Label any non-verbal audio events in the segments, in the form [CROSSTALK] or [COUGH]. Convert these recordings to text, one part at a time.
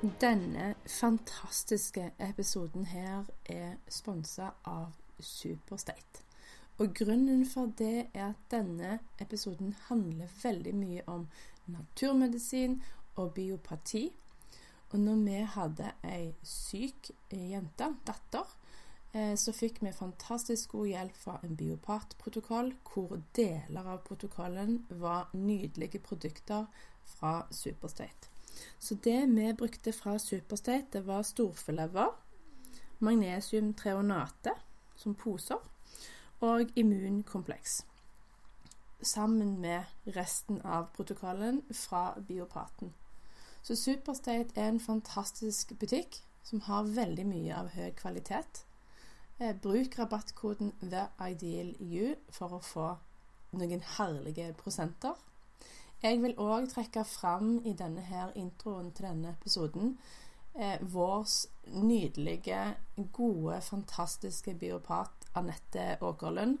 Denne fantastiske episoden her er sponsa av Superstate. Og grunnen for det er at denne episoden handler veldig mye om naturmedisin og biopati. Og når vi hadde ei syk jente, datter, så fikk vi fantastisk god hjelp fra en biopatprotokoll, hvor deler av protokollen var nydelige produkter fra Superstate. Så det vi brukte fra Superstate, det var storfelever, magnesiumtreonate som poser og immunkompleks. Sammen med resten av protokollen fra Biopaten. Så Superstate er en fantastisk butikk som har veldig mye av høy kvalitet. Bruk rabattkoden THEIDEALU for å få noen herlige prosenter. Jeg vil òg trekke fram i denne her introen til denne episoden eh, vår nydelige, gode, fantastiske biopat Anette Åkerlund.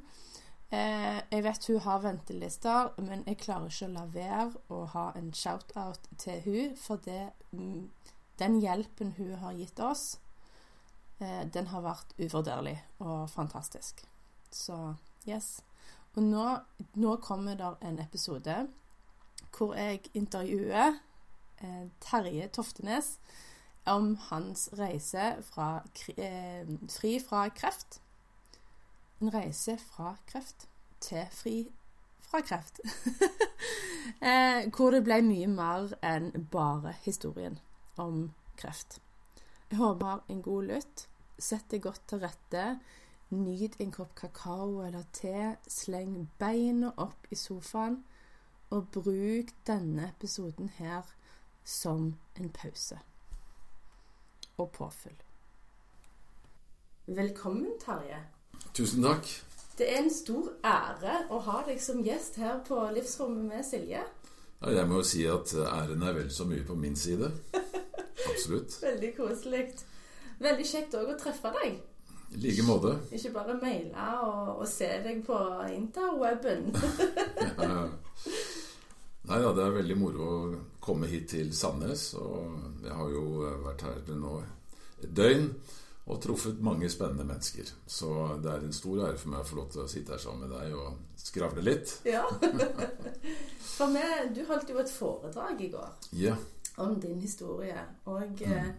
Eh, jeg vet hun har ventelister, men jeg klarer ikke å la være å ha en shout-out til hun, for det, mm, den hjelpen hun har gitt oss, eh, den har vært uvurderlig og fantastisk. Så yes. Og nå, nå kommer der en episode hvor jeg intervjuer eh, Terje Toftenes om hans reise fra, eh, fri fra kreft. En reise fra kreft til fri fra kreft. [LAUGHS] eh, hvor det ble mye mer enn bare historien om kreft. Jeg håper en god lytt. Sett deg godt til rette. Nyt en kopp kakao eller te. Sleng beina opp i sofaen og bruk denne episoden her som en pause. Og påfyll. Velkommen, Tarje. Tusen takk. Det er en stor ære å ha deg som gjest her på Livsrommet med Silje. Ja, jeg må jo si at æren er vel så mye på min side. [LAUGHS] Absolutt. Veldig koselig. Veldig kjekt òg å treffe deg. I like måte. Ikke bare maile og, og se deg på interweben. [LAUGHS] ja. Nei da, det er veldig moro å komme hit til Sandnes. Og jeg har jo vært her nå et døgn og truffet mange spennende mennesker. Så det er en stor ære for meg å få lov til å sitte her sammen med deg og skravle litt. Ja. [LAUGHS] For meg, du holdt jo et foredrag i går ja. om din historie. Og mm.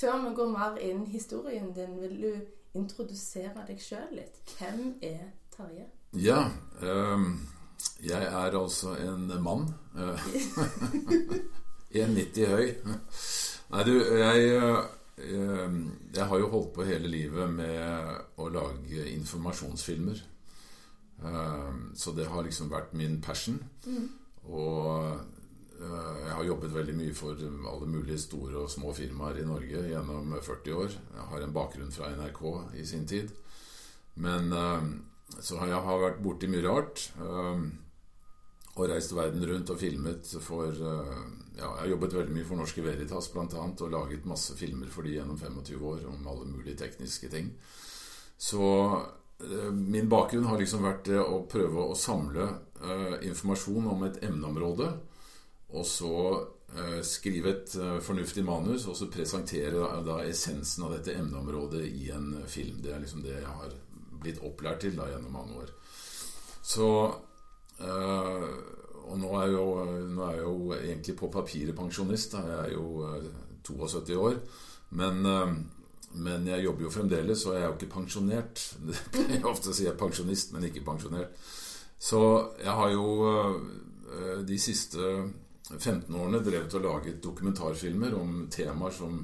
før vi går mer inn historien din, vil du introdusere deg sjøl litt? Hvem er Terje? Ja. Um, jeg er altså en mann. [LAUGHS] 1,90 høy. Nei, du, jeg, jeg har jo holdt på hele livet med å lage informasjonsfilmer. Så det har liksom vært min passion. Mm. Og jeg har jobbet veldig mye for alle mulige store og små firmaer i Norge gjennom 40 år. Jeg har en bakgrunn fra NRK i sin tid. Men så jeg har vært borti mye rart. Og reist verden rundt og filmet for Ja, jeg har jobbet veldig mye for Norske Veritas annet, og laget masse filmer for de gjennom 25 år om alle mulige tekniske ting. Så min bakgrunn har liksom vært det å prøve å samle informasjon om et emneområde, og så skrive et fornuftig manus, og så presentere da, essensen av dette emneområdet i en film. Det er liksom det jeg har blitt opplært til da gjennom mange år. Så øh, og nå er, jo, nå er, jeg jo egentlig på papiret pensjonist. Da. Jeg er jo uh, 72 år. Men, øh, men, jeg jobber jo fremdeles, og jeg er jo ikke pensjonert. [LAUGHS] Jeg ofte sier jeg pensjonist, men ikke pensjonert. Så jeg har jo de siste 15 årene drevet og laget dokumentarfilmer om temaer som,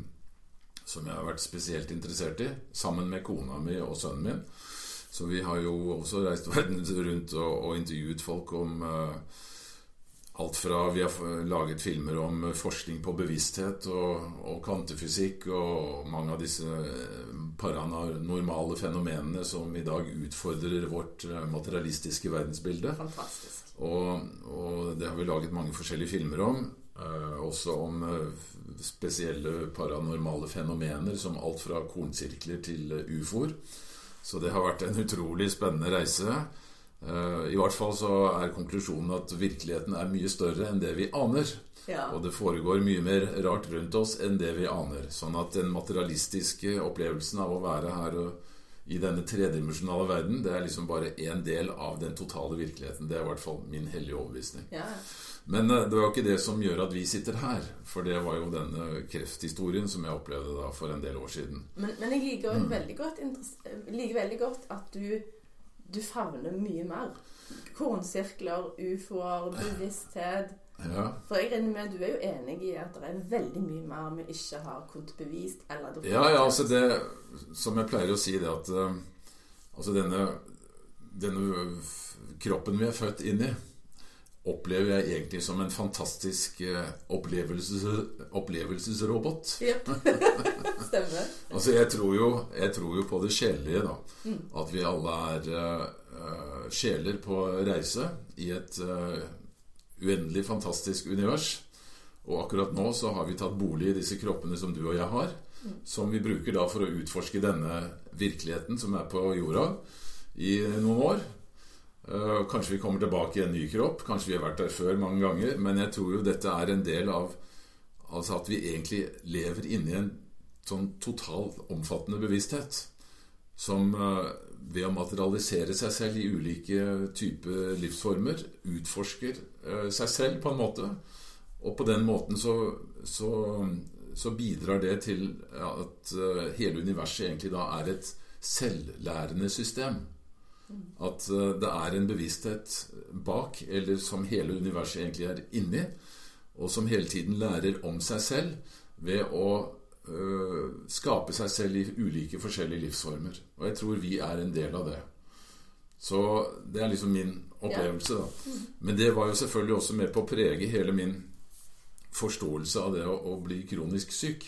som jeg har vært spesielt interessert i, sammen med kona mi og sønnen min. Så vi har jo også reist [LAUGHS] verden rundt og, og intervjuet folk om uh, alt fra Vi har laget filmer om forskning på bevissthet og, og kvantefysikk og mange av disse paranormale fenomenene som i dag utfordrer vårt materialistiske verdensbilde. Fantastisk. Og, og det har vi laget mange forskjellige filmer om. Eh, også om eh, spesielle paranormale fenomener, som alt fra kornsirkler til eh, ufoer. Så det har vært en utrolig spennende reise. Eh, I hvert fall så er konklusjonen at virkeligheten er mye større enn det vi aner. Ja. Og det foregår mye mer rart rundt oss enn det vi aner. Sånn at den materialistiske opplevelsen av å være her og i denne tredimensjonale verden, det er liksom bare én del av den totale virkeligheten. Det er i hvert fall min hellige overbevisning. ja. Men eh, det var jo ikke det som gjør at vi sitter her. For det var jo denne krefthistorien som jeg opplevde da for en del år siden. Men, men jeg liker, Mm. veldig godt, liker veldig godt at du, du favner mye mer. Kornsirkler, ufoer, bevissthet. Ja, For jeg regner med du er jo enig i at det er veldig mye mer vi ikke har kunnet bevist eller ja, ja altså det Som jeg pleier å si, det at eh, Altså denne, denne kroppen vi er født inn i, opplever jeg egentlig som en fantastisk eh, opplevelses, opplevelsesrobot. Jep. [LAUGHS] Stemmer. Altså, jeg tror, jo, jeg tror jo på det sjelelige, da. At vi alle er uh, sjeler på reise i et eh, uendelig fantastisk univers. Og akkurat nå så har vi tatt bolig i disse kroppene som du og jeg har. Som vi bruker da for å utforske denne virkeligheten som er på jorda i noen år. Eh, kanskje vi kommer tilbake i en ny kropp. Kanskje vi har vært der før mange ganger. Men jeg tror jo dette er en del av Altså at vi egentlig lever inni en sånn totalt omfattende bevissthet som eh, ved å materialisere seg selv i ulike typer livsformer utforsker eh, seg selv på en måte. Og på den måten så, så, så bidrar det til at eh, hele universet egentlig da er et selvlærende system. At eh, det er en bevissthet bak, eller som hele universet egentlig er inni, og som hele tiden lærer om seg selv ved å skape seg selv i ulike forskjellige livsformer. Og jeg tror vi er en del av det. Så det er liksom min opplevelse, da. Men det var jo selvfølgelig også med på å prege hele min forståelse av det å, å bli kronisk syk.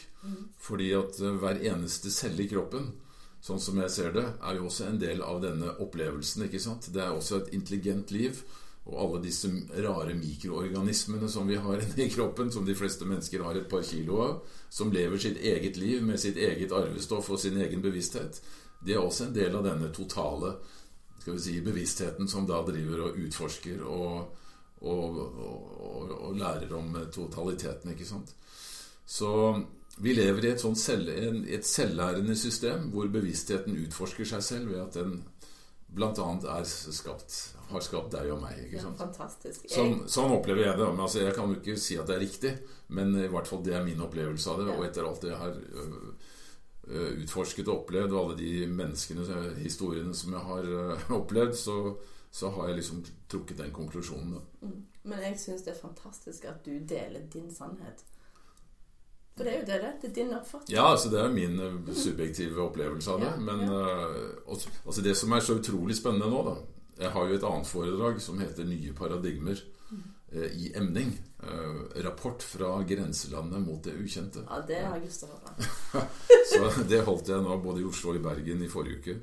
Fordi at øh, hver eneste celle i kroppen sånn som jeg ser det, er jo også en del av denne opplevelsen. ikke sant? Det er også et intelligent liv. Og alle disse rare mikroorganismene som vi har [LAUGHS] inni kroppen, som de fleste mennesker har et par kilo av, som lever sitt eget liv med sitt eget arvestoff og sin egen bevissthet, det er også en del av denne totale skal vi si, bevisstheten som da driver og utforsker og, og, og, og lærer om totaliteten, ikke sant. Så vi lever i et, selv, et selvlærende system hvor bevisstheten utforsker seg selv ved at den bl.a. er skapt, har skapt deg og meg. ikke Ja, sant? fantastisk. Sånn, Jeg, sånn opplever jeg det. Men altså, jeg kan jo ikke si at det er riktig, men i hvert fall det er min opplevelse av det. Ja. Og etter alt det jeg har øh, øh, utforsket og opplevd, og alle de menneskene, historiene som jeg har øh, opplevd, så, så har jeg liksom trukket den konklusjonen. Da. mm. Men jeg syns det er fantastisk at du deler din sannhet. For det er jo det det er. Det er din oppfatning. Ja, altså det er min øh, subjektive opplevelse av det. Ja, Men ja. øh, altså det som er så utrolig spennende nå, da Jeg har jo et annet foredrag som heter 'Nye paradigmer' øh, i emning. Rapport fra grenselandet mot det ukjente. Ja, det har jeg lyst til å høre. Så det holdt jeg nå både i Oslo og i Bergen i forrige uke.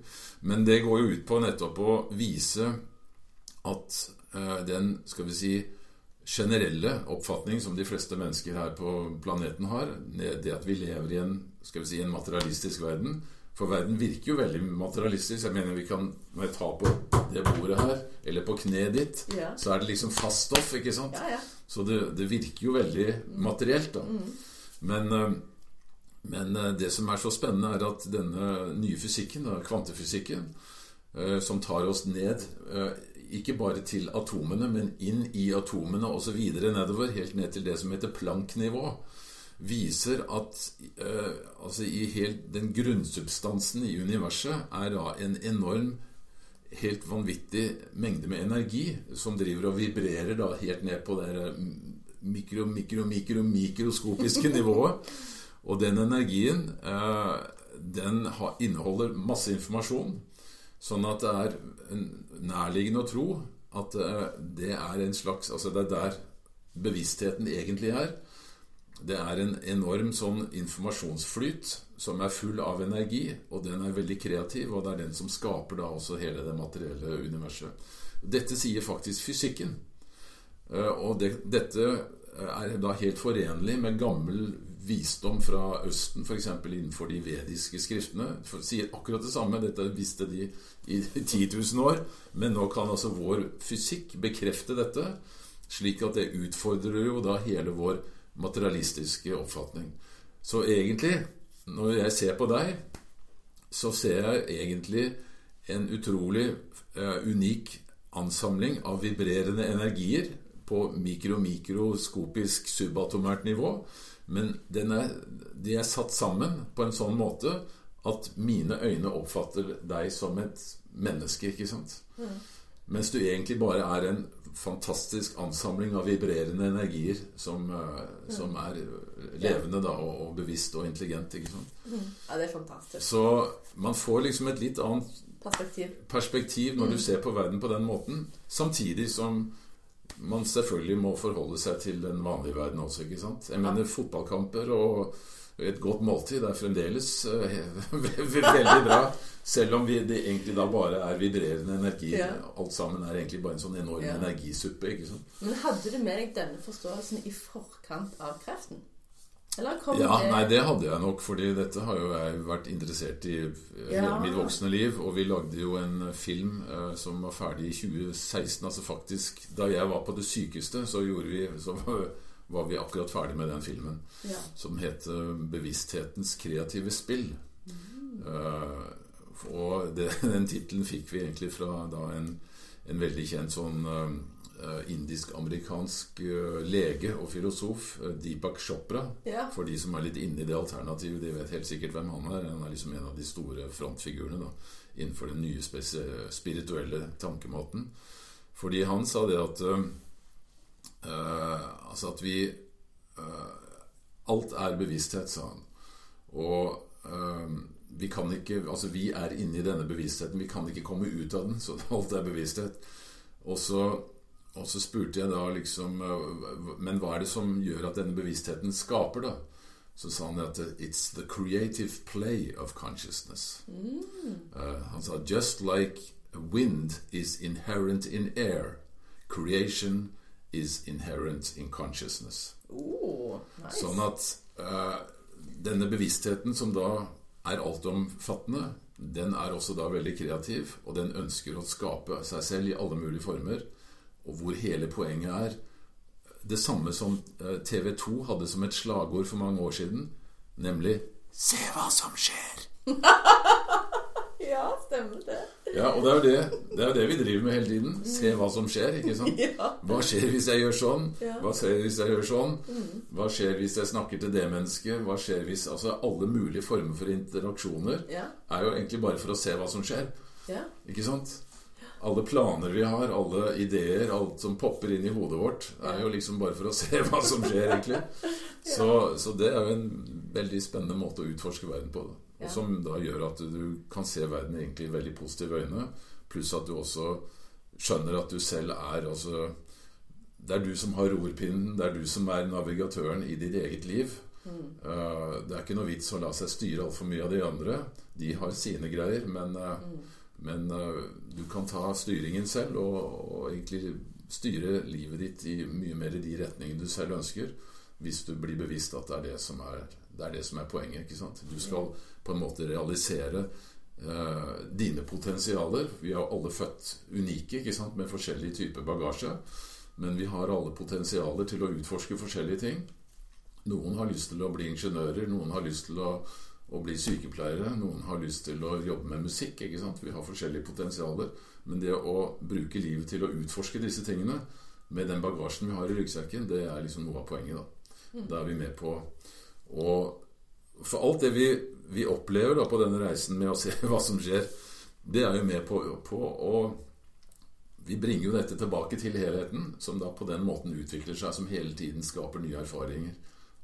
Men det går jo ut på nettopp å vise at eh, den, skal vi si, generelle oppfatning som de fleste mennesker her på planeten har, det at vi lever i en, skal vi si, en materialistisk verden For verden virker jo veldig materialistisk. Jeg mener vi kan, Når jeg tar på det bordet her, eller på kneet ditt, Ja. så er det liksom fast stoff, ikke sant? Ja, ja. Så det, det virker jo veldig materielt, da. Men, eh, men eh, det som er så spennende, er at denne nye fysikken, kvantefysikken, eh, som tar oss ned ikke bare til atomene, men inn i atomene videre nedover, helt ned til det som heter Planck-nivå, viser at eh, altså i helt, den grunnsubstansen i universet er da en enorm helt vanvittig mengde med energi som driver og vibrerer da helt ned på det mikro, mikro, mikro, mikroskopiske [LAUGHS] nivået. Og den energien eh, den inneholder masse informasjon, sånn at det er nærliggende å tro at eh, det er en slags Altså det er der bevisstheten egentlig er. Det er en enorm sånn informasjonsflyt som er full av energi, og den er veldig kreativ, og det er den som skaper da også hele det materielle universet. Dette sier faktisk fysikken. Eh, og det, dette er da helt forenlig med gammel visdom fra Østen, f.eks. innenfor de vediske skriftene. Sier akkurat det samme. Dette visste de i 10 000 år. Men nå kan altså vår fysikk bekrefte dette, slik at det utfordrer jo da hele vår materialistiske oppfatning. Så egentlig, når jeg ser på deg, så ser jeg egentlig en utrolig uh, unik ansamling av vibrerende energier på mikro-mikroskopisk subatomært nivå. Men er, de er satt sammen på en sånn måte at mine øyne oppfatter deg som et menneske, ikke sant? Mm. Mens du egentlig bare er en fantastisk ansamling av vibrerende energier som, uh, som er levende da, og, og, bevisst og intelligent. ikke sant? Mm. Ja, det er fantastisk. Så man får liksom et litt annet perspektiv, perspektiv når mm. du ser på verden på den måten. Samtidig som man selvfølgelig må forholde seg til den vanlige verden også. ikke sant? Jeg mener fotballkamper og et godt måltid er fremdeles uh, [LAUGHS] veldig bra. Selv om vi, det egentlig da bare er vibrerende energi. Ja. Alt sammen er egentlig bare en sånn enorm ja. energisuppe. ikke sant? Men hadde du med deg denne forståelsen i forkant av kreften? Ja, det Nei, det hadde jeg nok, fordi dette har jo jeg vært interessert i hele ja. mitt voksne liv. Og vi lagde jo en film uh, som var ferdig i 2016. Altså faktisk, da jeg var på det sykeste, så gjorde vi så [LAUGHS] var vi akkurat ferdig med den filmen. Ja. Som heter 'Bevissthetens kreative spill'. Mm. Uh, og det, [LAUGHS] den tittelen fikk vi egentlig fra da en, en veldig kjent sånn indisk-amerikansk uh, lege og filosof, Deepak Chopra. Ja. For de som er litt inne i det alternativet, de vet helt sikkert hvem han er. Han er liksom en av de store frontfigurene da, innenfor den nye spirituelle tankemåten. Fordi han sa det at Uh, altså at vi uh, Alt er bevissthet, sa han. Og uh, vi kan ikke Altså, vi er inne i denne bevisstheten. Vi kan ikke komme ut av den. Så [LAUGHS] alt er bevissthet. Og så, og så spurte jeg da liksom Men hva er det som gjør at denne bevisstheten skaper, da? Så sa han at it's the creative play of consciousness. Mm. han sa just like wind is inherent in air, creation is inherent in consciousness. Oh, nice. Sånn at uh, denne bevisstheten, som da er altomfattende, den er også da veldig kreativ, og den ønsker å skape seg selv i alle mulige former. Og hvor hele poenget er det samme som eh, TV 2 hadde som et slagord for mange år siden, nemlig 'Se hva som skjer'. [LAUGHS] ja, stemmer det. Ja, og det er, det, det er jo det vi driver med hele tiden. Se hva som skjer. ikke sant? [LAUGHS] Hva skjer hvis jeg gjør sånn? Hva skjer hvis jeg gjør sånn? Mm. Hva skjer hvis jeg snakker til det mennesket? Hva skjer hvis Altså alle mulige former for interaksjoner er jo egentlig bare for å se hva som skjer. Ikke sant? Alle planer vi har, alle ideer, alt som popper inn i hodet vårt, er jo liksom bare for å se [LAUGHS] hva som skjer, egentlig. Så, så det er jo en veldig spennende måte å utforske verden på. og som da gjør at du kan se verden egentlig i veldig positive øyne. Pluss at du også skjønner at du selv er altså, Det er du som har rorpinnen, det er du som er navigatøren i ditt eget liv. Mm. Uh, det er ikke noe vits å la seg styre altfor mye av de andre. De har sine greier, men, uh, mm. Men uh, du kan ta styringen selv og, og, egentlig styre livet ditt i mye mer i de retningene du selv ønsker, hvis du blir bevisst at det er det som er, det er, det som er poenget. ikke sant? Du skal på en måte realisere eh, dine potensialer. Vi er alle født unike ikke sant, med forskjellig type bagasje. Men vi har alle potensialer til å utforske forskjellige ting. Noen har lyst til å bli ingeniører, noen har lyst til å, å bli sykepleiere, noen har lyst til å jobbe med musikk. ikke sant? Vi har forskjellige potensialer. Men det å bruke livet til å utforske disse tingene med den bagasjen vi har i ryggsekken, det er liksom noe av poenget. Da, da er vi med på å For alt det vi vi opplever da på denne reisen med å se [LAUGHS] hva som skjer, det er jo med på, på å Vi bringer jo dette tilbake til helheten, som da på den måten utvikler seg, som hele tiden skaper nye erfaringer.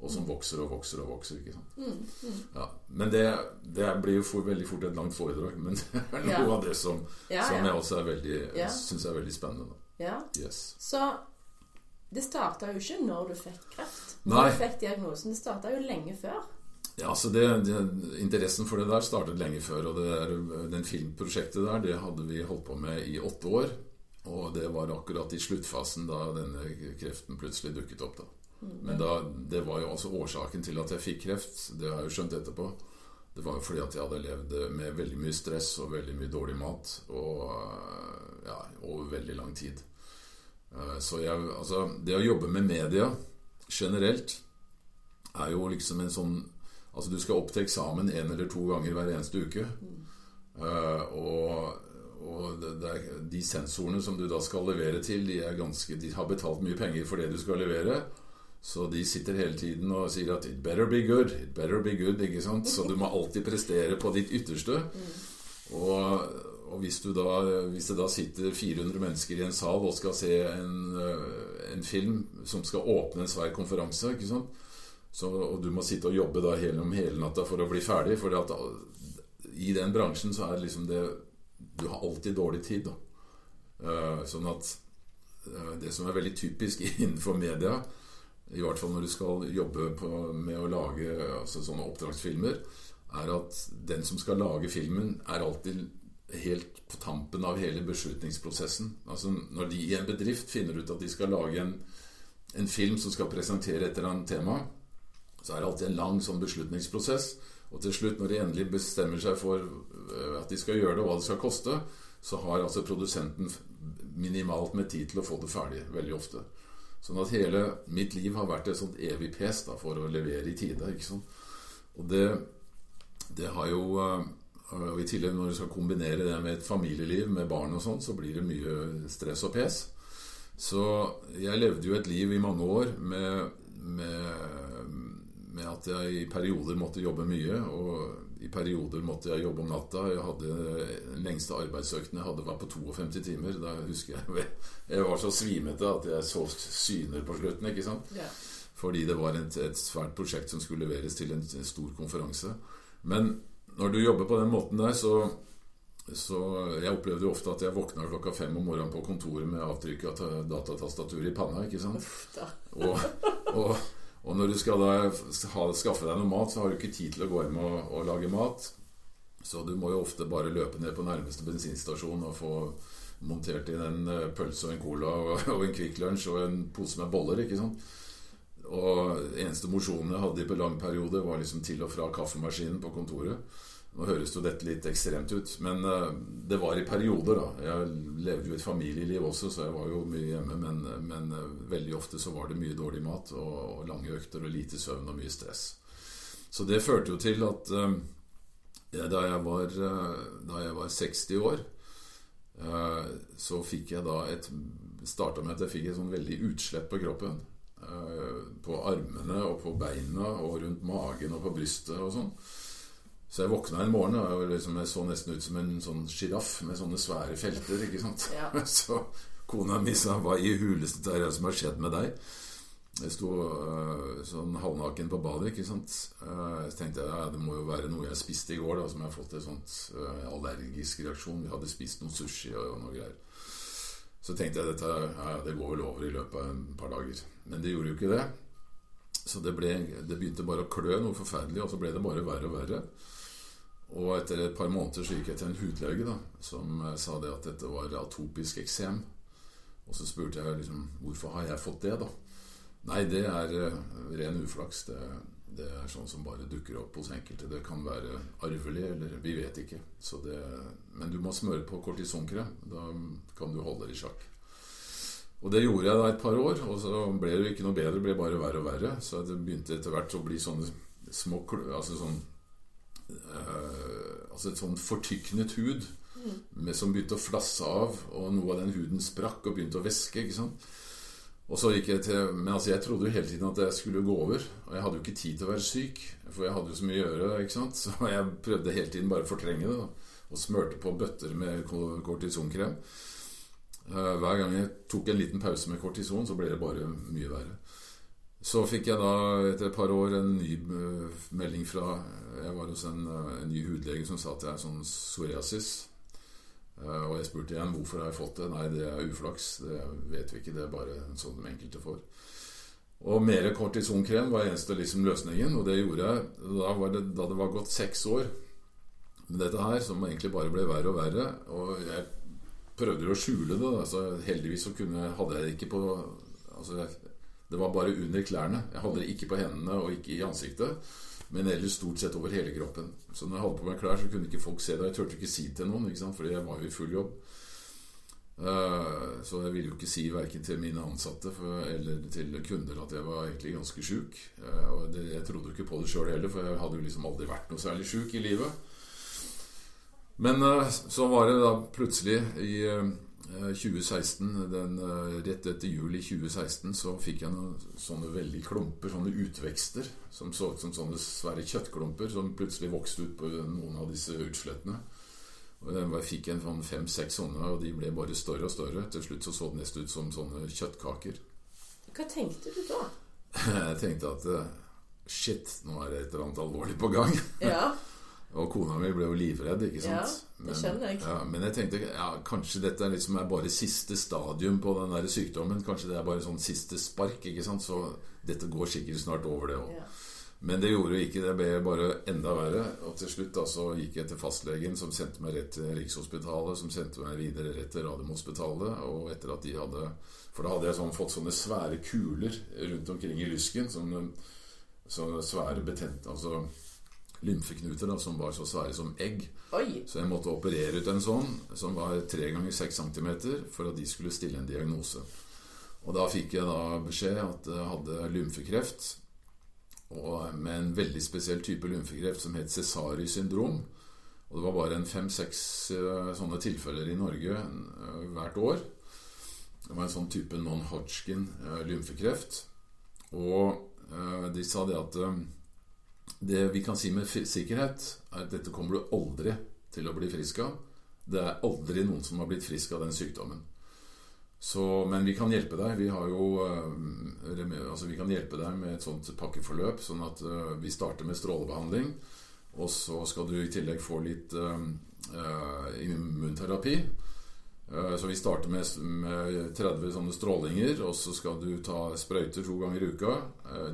Og som vokser og vokser og vokser. ikke sant? Mm, mm. Ja, men det, det, blir jo for, veldig fort et langt foredrag. Men det er noe ja. av det som, ja, som jeg også veldig, syns er veldig spennende. Ja. Yes. Så Det starta jo ikke når du fikk kreft. Nei. Når du fikk diagnosen. Det starta jo lenge før. Ja, så det, det, Interessen for det der startet lenge før. og det der, Den filmprosjektet der det hadde vi holdt på med i åtte år. Og det var akkurat i sluttfasen da denne kreften plutselig dukket opp. da. Men da, det var jo også årsaken til at jeg fikk kreft. Det har jeg jo skjønt etterpå. Det var jo fordi at jeg hadde levd med veldig mye stress og veldig mye dårlig mat og, ja, over veldig lang tid. Eh, Så jeg, altså, det å jobbe med media generelt er jo liksom en sånn Altså du skal opp til eksamen én eller to ganger hver eneste uke. Eh, og og det, det er, de sensorene som du da skal levere til, de, ganske, de har betalt mye penger for det du skal levere. Så de sitter hele tiden og sier at 'it better be good', 'it better be good'. ikke sant? Så du må alltid prestere på ditt ytterste. Og, og hvis, du da, hvis det da sitter 400 mennesker i en sal og skal se en, øh, en film som skal åpne en svær konferanse, ikke sant? Så, og du må sitte og jobbe da hele, om hele natta for å bli ferdig, for i den bransjen så er det liksom det Du har alltid dårlig tid, da. Eh, sånn at eh, det som er veldig typisk [LAUGHS] innenfor media, i hvert fall når du skal jobbe på, med å lage altså sånne oppdragsfilmer, er at den som skal lage filmen, er alltid helt på tampen av hele beslutningsprosessen. Altså Når de i en bedrift finner ut at de skal lage en, en film som skal presentere et eller annet tema, så er det alltid en lang sånn beslutningsprosess. Og til slutt, når de endelig bestemmer seg for øh, at de skal gjøre det, og hva det skal koste, så har altså produsenten minimalt med tid til å få det ferdig, veldig ofte. Sånn at hele mitt liv har vært et sånt evig pes da, for å levere i tide. ikke sant? Og det, det har jo øh, Og i tillegg når du skal kombinere det med et familieliv med barn og sånn, så blir det mye stress og pes. Så jeg levde jo et liv i mange år med, med, med at jeg i perioder måtte jobbe mye. Og i perioder måtte jeg jobbe om natta. Jeg hadde Den lengste arbeidsøkten jeg hadde, var på 52 timer. Da husker jeg Jeg var så svimete at jeg så syner på slutten. ikke sant? Ja. Fordi det var et, et svært prosjekt som skulle leveres til en, en stor konferanse. Men når du jobber på den måten der, så så Jeg opplevde jo ofte at jeg våkna klokka fem om morgenen på kontoret med avtrykk av ta- datatastaturet i panna. ikke sant? Og, og, og når du skal da skaffe deg noe mat, så har du ikke tid til å gå hjem og, og lage mat. Så du må jo ofte bare løpe ned på nærmeste bensinstasjon og få montert inn en eh, pølse og en cola og, [LAUGHS] og en Kvikk Lunsj og en pose med boller. ikke sant? Og eneste mosjonen jeg hadde i på lang periode, var liksom til og fra kaffemaskinen på kontoret. Nå høres jo dette litt ekstremt ut, men eh, det var i perioder, da. Jeg levde jo et familieliv også, så jeg var jo mye hjemme, men, men eh, veldig ofte så var det mye dårlig mat og, og lange økter og lite søvn og mye stress. Så det førte jo til at eh, ja, da, jeg var, da jeg var 60 år, så fikk jeg da et Starta med at jeg fikk et sånn veldig utslett på kroppen. På armene og på beina og rundt magen og på brystet og sånn. Så jeg våkna en morgen og liksom, jeg så nesten ut som en sånn sjiraff med sånne svære felter. ikke sant? Ja. [LAUGHS] Så kona mi sa 'Hva i huleste er det som har skjedd med deg?' Jeg sto uh, sånn halvnaken på badet, ikke sant. Uh, så tenkte jeg ja, det må jo være noe jeg spiste i går, da, som jeg har fått en sånn uh, allergisk reaksjon. Vi hadde spist noe sushi og, og noe greier. Så tenkte jeg dette ja, det går vel over i løpet av et par dager. Men det gjorde jo ikke det. Så det, ble, det begynte bare å klø noe forferdelig, og så ble det bare verre og verre. Og etter et par måneder så gikk jeg til en hudlege da, som eh, sa det at dette var atopisk eksem. Og så spurte jeg liksom hvorfor har jeg fått det, da? Nei, det er eh, ren uflaks. Det, det er sånn som bare dukker opp hos enkelte. Det kan være arvelig, eller vi vet ikke. Det, men du må smøre på kortisonkrem. Da kan du holde det i sjakk. Og det gjorde jeg da et par år, og så ble det ikke noe bedre. Det ble bare verre og verre. Så det begynte etter hvert å bli sånne små Altså sånn eh, Altså et sånn fortyknet hud med, som begynte å flasse av, og noe av den huden sprakk og begynte å væske. ikke sant? Og så gikk jeg til Men altså, jeg trodde jo hele tiden at det skulle gå over. Og jeg hadde jo ikke tid til å være syk, for jeg hadde jo så mye å gjøre. ikke sant? [LAUGHS] Så jeg prøvde hele tiden bare å fortrenge det. da, Og smørte på bøtter med kortisonkrem. Eh, Hver gang jeg tok en liten pause med kortison, så ble det bare mye verre. Så fikk jeg da etter et par år en ny eh, melding fra Jeg var hos en, eh, en ny hudlege som sa at jeg er sånn psoriasis. Eh, og jeg spurte igjen hvorfor har jeg fått det. Nei, det er uflaks. Det vet vi ikke. Det er bare sånn de enkelte får. Og mer kortisonkrem var eneste liksom løsningen, og det gjorde jeg da, det, da det var gått seks år med dette her, som egentlig bare ble verre og verre. Og jeg prøvde å skjule det. Altså, heldigvis så kunne, hadde jeg det ikke på altså, Det var bare under klærne. Jeg hadde det ikke på hendene og ikke i ansiktet. Men ellers stort sett over hele kroppen. Så når jeg hadde på meg klær, så kunne ikke folk se det. Jeg turte ikke si til noen, ikke sant? fordi jeg var jo i full jobb. Uh, så jeg ville jo ikke si verken til mine ansatte eller til kunder at jeg var egentlig ganske sjuk. Uh, og det, jeg trodde jo ikke på det sjøl heller, for jeg hadde jo liksom aldri vært noe særlig sjuk i livet. Men uh, så var det da plutselig i 2016, den, rett etter jul i 2016, så fikk jeg noen sånne veldig klumper, sånne utvekster, som så ut som sånne svære kjøttklumper, som plutselig vokste ut på noen av disse utslettene. Og Jeg fikk en sånn fem-seks sånne, og de ble bare større og større. Til slutt så, så det nesten ut som sånne kjøttkaker. Hva tenkte du da? [LAUGHS] Jeg tenkte at shit, nå er det et eller annet alvorlig på gang. Ja. [LAUGHS] og kona mi ble jo livredd, ikke sant. Ja, det skjønner jeg. Men, ja, men jeg tenkte ja, kanskje dette liksom er bare siste stadium på den der sykdommen. Kanskje det er bare sånn siste spark, ikke sant. Så dette går sikkert snart over, det òg. Ja. Men det gjorde jo ikke. Det ble bare enda verre. Og til slutt da så gikk jeg til fastlegen, som sendte meg rett til Rikshospitalet, som sendte meg videre rett til Radiumhospitalet. Og etter at de hadde For da hadde jeg sånn, fått sånne svære kuler rundt omkring i lysken. Sånne, sånne svære betente Altså lymfeknuter da, som var så svære som egg. Oi. Så jeg måtte operere ut en sånn, som var tre ganger seks centimeter, for at de skulle stille en diagnose. Og da fikk jeg da beskjed at jeg hadde lymfekreft og med en veldig spesiell type lymfekreft som het Cesari syndrom. Og det var bare en fem-seks uh, sånne tilfeller i Norge uh, hvert år. Det var en sånn type non-Hodgkin uh, lymfekreft. Og de sa det at det vi kan si med sikkerhet, er at dette kommer du aldri til å bli frisk av. Det er aldri noen som har blitt frisk av den sykdommen. Så, men vi kan hjelpe deg. Vi, jo, uh, altså vi kan hjelpe deg med et sånt pakkeforløp. Sånn at uh, vi starter med strålebehandling. Og så skal du i tillegg få litt uh, immunterapi. så vi starter med, med, 30 sånne strålinger, og så skal du ta sprøyter to ganger i uka.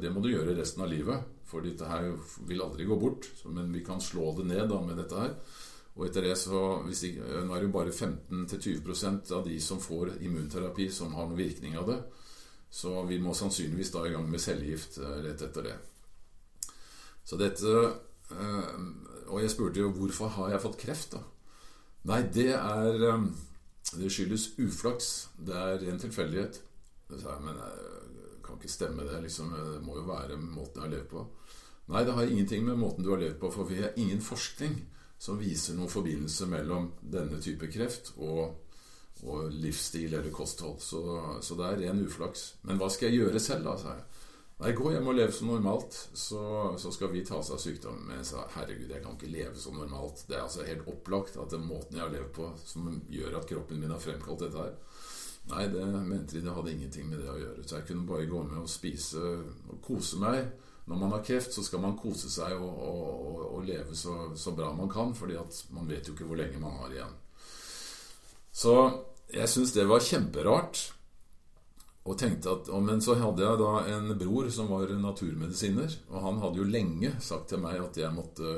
det må du gjøre resten av livet, for dette her vil aldri gå bort. men vi kan slå det ned da med dette her. Og etter det så de, Nå er det jo bare 15-20% av de som får immunterapi, som har noen virkning av det. Så vi må sannsynligvis da i gang med cellegift eh, rett etter det. Så dette eh, Og jeg spurte jo hvorfor har jeg fått kreft, da? Nei, det er eh, Det skyldes uflaks. Det er ren tilfeldighet. Men det kan ikke stemme, det. liksom Det må jo være måten jeg har levd på. Nei, det har ingenting med måten du har levd på, for vi har ingen forskning som viser noen forbindelse mellom denne type kreft og, og livsstil eller kosthold. Så, så, det er ren uflaks. Men hva skal jeg gjøre selv, da? sa jeg. Nei, gå hjem og leve som normalt, så, så, skal vi ta oss av sykdommen. Men jeg sa herregud, jeg kan ikke leve som normalt. Det er altså helt opplagt at den måten jeg har levd på, som gjør at kroppen min har fremkalt dette her Nei, det mente de det hadde ingenting med det å gjøre. Så jeg kunne bare gå med og spise og kose meg når man har kreft, så skal man kose seg og, og, og leve så, så, bra man kan, fordi at man vet jo ikke hvor lenge man har igjen. Så jeg syns det var kjemperart. Og tenkte at, Men så hadde jeg da en bror som var naturmedisiner, og han hadde jo lenge sagt til meg at jeg måtte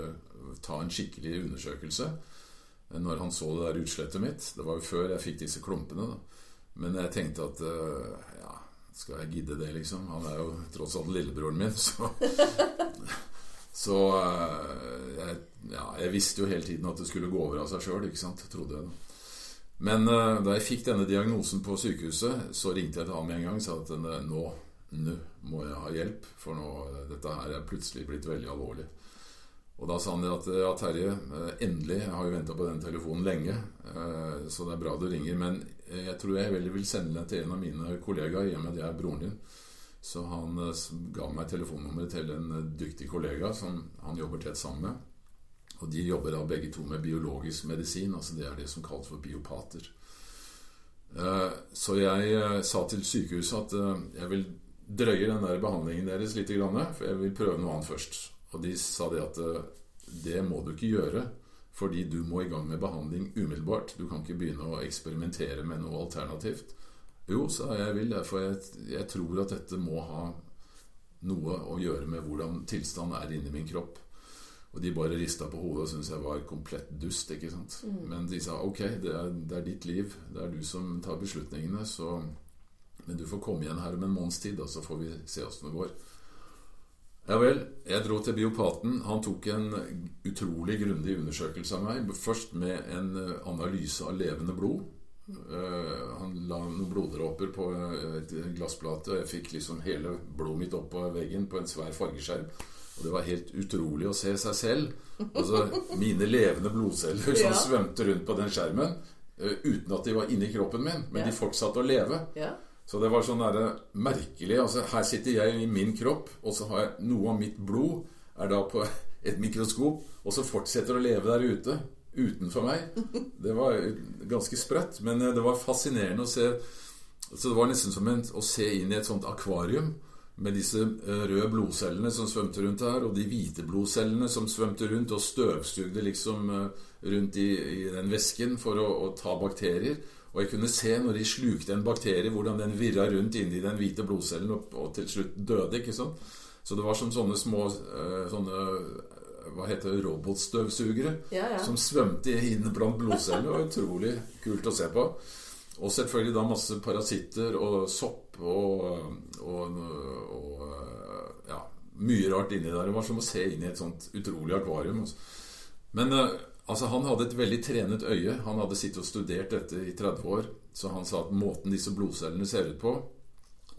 ta en skikkelig undersøkelse når han så det der utslettet mitt. Det var jo før jeg fikk disse klumpene. Da. Men jeg tenkte at ja, skal jeg gidde det, liksom? Han er jo tross alt lillebroren min, så Så eh, jeg, ja, jeg visste jo hele tiden at det skulle gå over av seg sjøl? Trodde jeg. Men uh, da jeg fikk denne diagnosen på sykehuset, så ringte jeg til ham en gang og sa at nå, nå må jeg ha hjelp, for nå, dette her er plutselig blitt veldig alvorlig. Og da sa han at ja, Terje, eh, endelig, jeg har jo venta på den telefonen lenge, eh, så det er bra du ringer, men jeg tror jeg veldig vil sende den til en av mine kollegaer, i og med at jeg er broren din. Så han eh, ga meg telefonnummeret til en dyktig kollega som han jobber tett sammen med. Og de jobber da begge to med biologisk medisin, altså det er det som kalles for biopater. Så jeg sa til sykehuset at jeg vil drøye den der behandlingen deres litt, for jeg vil prøve noe annet først. Og de sa det at eh, det må du ikke gjøre. Fordi du må i gang med behandling umiddelbart. Du kan ikke begynne å eksperimentere med noe alternativt. Jo, sa jeg, vil det, for jeg, jeg tror at dette må ha noe å gjøre med hvordan tilstanden er inni min kropp. Og de bare rista på hodet og syntes jeg var komplett dust. ikke sant? Mm. Men de sa ok, det er, det er, ditt liv. Det er du som tar beslutningene. Så, men du får komme igjen her om en måneds tid, og så får vi se åssen det går. Ja vel. Jeg dro til biopaten. Han tok en utrolig grundig undersøkelse av meg. Først med en analyse av levende blod. Uh, han la noen bloddråper på et glassplate, og jeg fikk liksom hele blodet mitt opp på veggen på en svær fargeskjerm. Og det var helt utrolig å se seg selv. Altså mine levende blodceller som svømte rundt på den skjermen uten at de var inni kroppen min, men de fortsatte å leve. Ja. Så det var sånn der, merkelig. Altså, her sitter jeg i min kropp, og så har jeg noe av mitt blod er da på [LAUGHS] et mikroskop, og så fortsetter å leve der ute utenfor meg. Det var ganske sprøtt, men eh, det var fascinerende å se. Så det var nesten som en, å se inn i et sånt akvarium med disse eh, røde blodcellene som svømte rundt her, og de hvite blodcellene som svømte rundt og støvsugde liksom eh, rundt i, i den væsken for å, å, ta bakterier. Og jeg kunne se når de slukte en bakterie, hvordan den virra rundt inni den hvite blodcellen og, og, til slutt døde. ikke sant? Så det var som sånne små sånne hva heter det, robotstøvsugere ja, ja. som svømte inn blant blodcellene. Det var utrolig kult å se på. Og selvfølgelig da masse parasitter og sopp og, og, og ja, mye rart inni der. Det var som å se inn i et sånt utrolig akvarium. Men eh, altså, han hadde et veldig trenet øye. Han hadde sittet og studert dette i 30 år. Så han sa at måten disse blodcellene ser ut på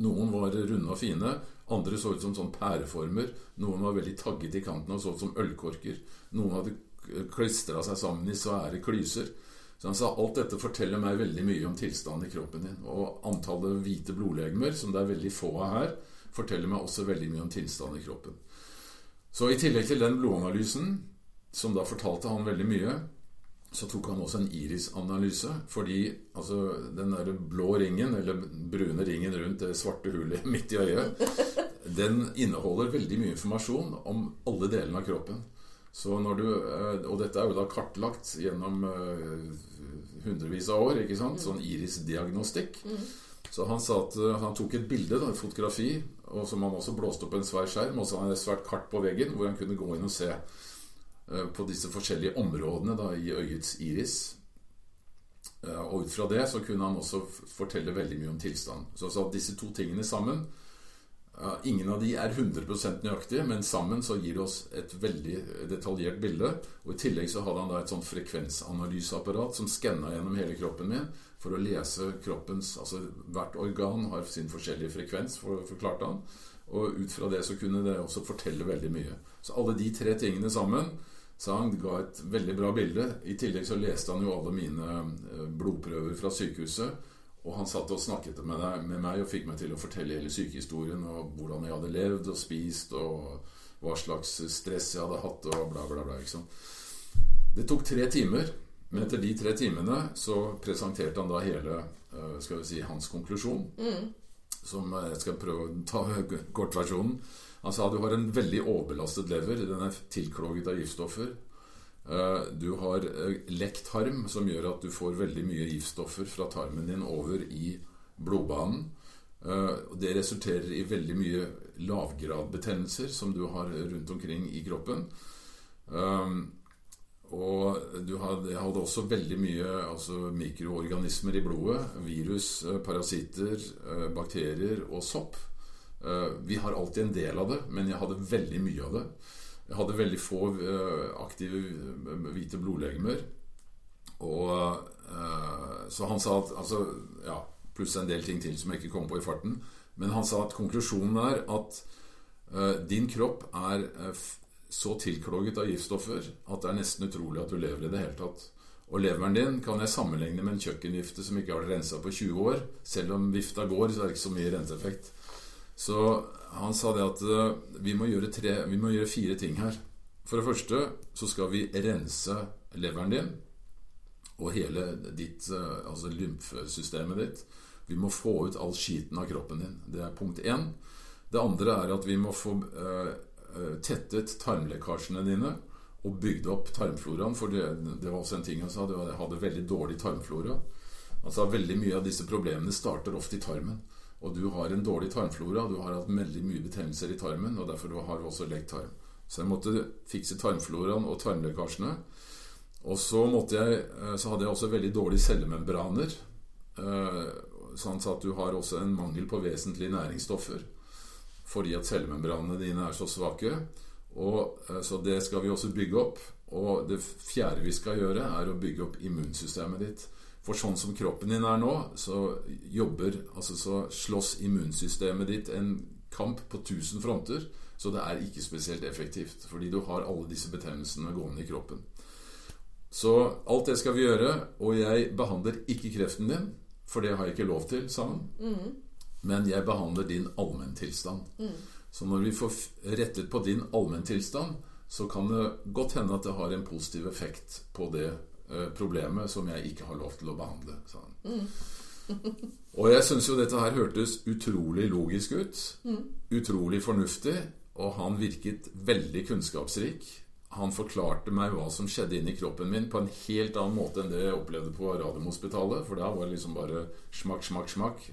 Noen var runde og fine, andre så ut som sånn pæreformer. Noen var veldig tagget i kanten og så ut som ølkorker. Noen hadde klistra seg sammen i svære klyser. Så han sa alt dette forteller meg veldig mye om tilstanden i kroppen din. Og antallet hvite blodlegemer, som det er veldig få av her, forteller meg også veldig mye om tilstanden i kroppen. Så i tillegg til den blodanalysen, som da fortalte han veldig mye, så tok han også en irisanalyse. Fordi altså, den der blå ringen, eller brune ringen rundt det svarte hullet midt i øyet, [LAUGHS] den inneholder veldig mye informasjon om alle delene av kroppen. Så når du, eh, og dette er jo da kartlagt gjennom eh, hundrevis av år. ikke sant? Sånn irisdiagnostikk. Mm. Så han sa at eh, han tok et bilde, da, et fotografi, og som han også blåste opp en svær skjerm. Og så hadde han et svært kart på veggen hvor han kunne gå inn og se på disse forskjellige områdene da, i øyets iris. Eh, og ut fra det så kunne han også fortelle veldig mye om tilstand. Så, så disse to tingene sammen Ingen av de er 100% nøyaktige, men sammen så gir det oss et veldig detaljert bilde. Og I tillegg så hadde han da et sånt frekvensanalyseapparat som skanna gjennom hele kroppen min for å lese kroppens Altså hvert organ har sin forskjellige frekvens, for, forklarte han. Og ut fra det så kunne det også fortelle veldig mye. Så alle de tre tingene sammen så han ga et veldig bra bilde. I tillegg så leste han jo alle mine eh, blodprøver fra sykehuset. Og han satt og snakket med, meg og fikk meg til å fortelle hele sykehistorien og hvordan jeg hadde levd og spist, og hva slags stress jeg hadde hatt, og bla, bla, bla. Ikke Det tok tre timer. Men etter de tre timene så presenterte han da hele eh, skal vi si, hans konklusjon. Mm. Som jeg skal prøve å ta [LAUGHS] kortversjonen. Han sa du har en veldig overbelastet lever. Den er tilkloget av giftstoffer. Eh, du har eh, lekt tarm, som gjør at du får veldig mye giftstoffer fra tarmen din over i blodbanen. Eh, det resulterer i veldig mye lavgradbetennelser som du har rundt omkring i kroppen. Og hadde, hadde også veldig mye altså mikroorganismer i blodet. Virus, parasitter, bakterier og sopp. Eh, vi har alltid en del av det, men jeg hadde veldig mye av det. Jeg hadde veldig få eh, aktive eh, hvite blodlegemer. Og Så han sa at altså, ja, Pluss en del ting til som jeg ikke kom på i farten. Men han sa at konklusjonen er at din kropp er så tilkloget av giftstoffer at det er nesten utrolig at du lever i det hele tatt. Og leveren din kan jeg sammenligne med en kjøkkengifte som ikke har vært rensa på 20 år. Selv om vifta går, så er det ikke så mye renseeffekt. Så han sa det at uh, vi, må tre, vi, må gjøre fire ting her. For det første så skal vi rense leveren din og hele ditt, uh, altså lymfesystemet ditt. Vi må få ut all skiten av kroppen din. Det er punkt én. Det andre er at vi må få uh, tettet tarmlekkasjene dine. og bygde opp tarmfloraen. For det, det var også en ting han sa. Det var, jeg hadde veldig dårlig tarmflora. Sa veldig mye av disse problemene starter ofte i tarmen. Og du har en dårlig tarmflora, du har hatt veldig mye betennelser i tarmen, og derfor har du også lekt tarm. Så jeg måtte fikse tarmfloraen og tarmlekkasjene. Og så, jeg, eh, så hadde jeg også veldig dårlige cellemembraner. Sånn at du har også en mangel på vesentlige næringsstoffer fordi at cellemembranene dine er så svake. Og, eh, så det skal vi også bygge opp. Og det fjerde vi skal gjøre, er å bygge opp immunsystemet ditt. For sånn som kroppen din er nå, så jobber Altså så slåss immunsystemet ditt en kamp på tusen fronter. Så det er ikke spesielt effektivt, fordi du har alle disse betennelsene gående i kroppen. Så alt det skal vi gjøre, og jeg behandler ikke kreften din, for det har jeg ikke lov til, sammen. Mm. Men jeg behandler din allmenntilstand. Mm. Så når vi får rettet på din allmenntilstand, så kan det godt hende at det har en positiv effekt på det eh, problemet som jeg ikke har lov til å behandle. Mm. [LAUGHS] og jeg syns jo dette her hørtes utrolig logisk ut. Mm. Utrolig fornuftig. Og han virket veldig kunnskapsrik. Han forklarte meg hva som skjedde inni kroppen min, på en helt annen måte enn det jeg opplevde på Radiumhospitalet. For da var det liksom bare smakk, smakk, smakk.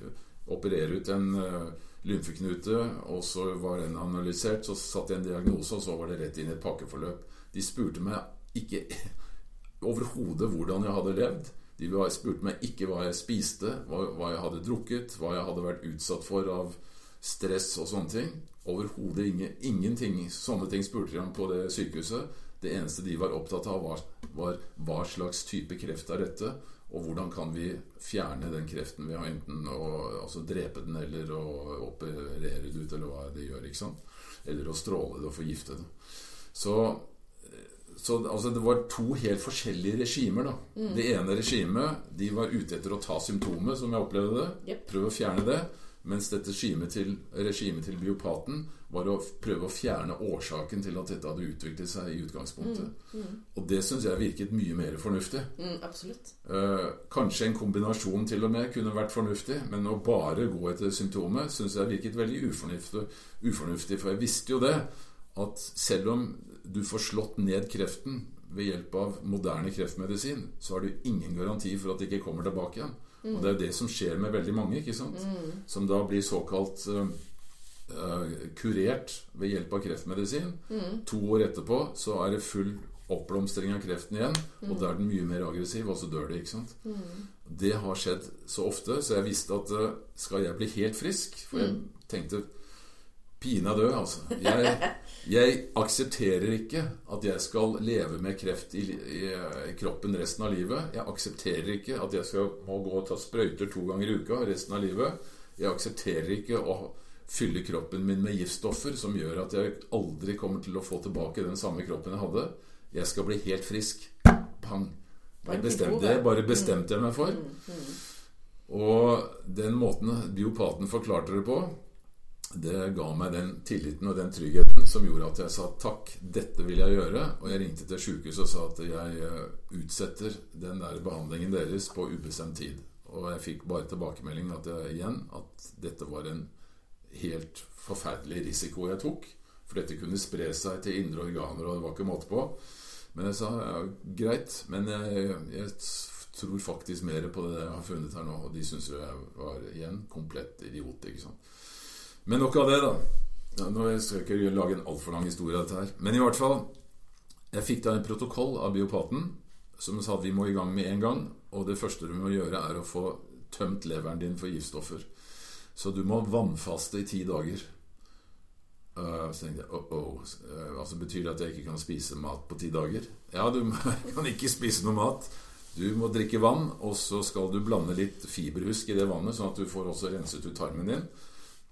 Operere ut en uh, lymfeknute, og så var den analysert. Så satte jeg en diagnose, og så var det rett inn i et pakkeforløp. De spurte meg ikke [LAUGHS] overhodet hvordan jeg hadde levd. De spurte meg ikke hva jeg spiste, hva, hva jeg hadde drukket, hva jeg hadde vært utsatt for av stress og sånne ting. Overhodet ingen, ingenting. Sånne ting spurte de om på det sykehuset. Det eneste de var opptatt av, var, var hva slags type kreft er dette, og hvordan kan vi fjerne den kreften vi har, enten å altså drepe den eller å operere det ut, eller hva det gjør. ikke sant? Eller å stråle det og forgifte det. Så, så altså, det var to helt forskjellige regimer. da. Mm. Det ene regimet de var ute etter å ta symptomet, som jeg opplevde det. Yep. Prøve å fjerne det. Mens dette regimet til, regime til biopaten var å prøve å fjerne årsaken til at dette hadde utviklet seg i utgangspunktet. Mm, mm. Og det syns jeg virket mye mer fornuftig. Mm, absolutt. Eh, kanskje en kombinasjon til og med kunne vært fornuftig, men å bare gå etter symptomet syns jeg virket veldig ufornuftig, ufornuftig. For jeg visste jo det, at selv om du får slått ned kreften ved hjelp av moderne kreftmedisin, så har du ingen garanti for at det ikke kommer tilbake igjen. Mm. Og det er jo det som skjer med veldig mange, ikke sant? Mm. som da blir såkalt uh, kurert ved hjelp av kreftmedisin. Mm. To år etterpå så er det full oppblomstring av kreften igjen, og da er den mye mer aggressiv, og så dør det. ikke sant? Det har skjedd så ofte, så jeg visste at uh, skal jeg bli helt frisk For jeg tenkte pinadø, altså. Jeg, jeg, aksepterer ikke at jeg skal leve med kreft i, i, i, kroppen resten av livet. Jeg aksepterer ikke at jeg skal må gå og ta sprøyter to ganger i uka resten av livet. Jeg aksepterer ikke å fylle kroppen min med giftstoffer som gjør at jeg aldri kommer til å få tilbake den samme kroppen jeg hadde. Jeg skal bli helt frisk. Pang. Det bestemte, bare bestemte jeg meg for. Mm, mm. Og den måten biopaten forklarte det på det ga meg den tilliten og den tryggheten som gjorde at jeg sa takk, dette vil jeg gjøre. Og jeg ringte til sjukehuset og sa at jeg eh, utsetter den der behandlingen deres på ubestemt tid. Og jeg fikk bare tilbakemeldingen at jeg, igjen at dette var en helt forferdelig risiko jeg tok. For dette kunne spre seg til indre organer, og det var ikke måte på. Men jeg sa ja, greit, men jeg, jeg tror faktisk mer på det jeg har funnet her nå. Og de syns jo jeg var igjen komplett idiot. ikke sant men nok av det, da. Ja, nå skal jeg ikke lage en altfor lang historie av dette her. Men i hvert fall Jeg fikk da en protokoll av biopaten som sa at vi må i gang med en gang. Og det første du må gjøre, er å få tømt leveren din for giftstoffer. Så du må vannfaste i ti dager. Uh, så tenkte jeg oh, oh. Altså Betyr det at jeg ikke kan spise mat på ti dager? Ja, [LAUGHS] du kan ikke spise noe mat. Du må drikke vann, og så skal du blande litt fiberhusk i det vannet, sånn at du får også renset ut tarmen din.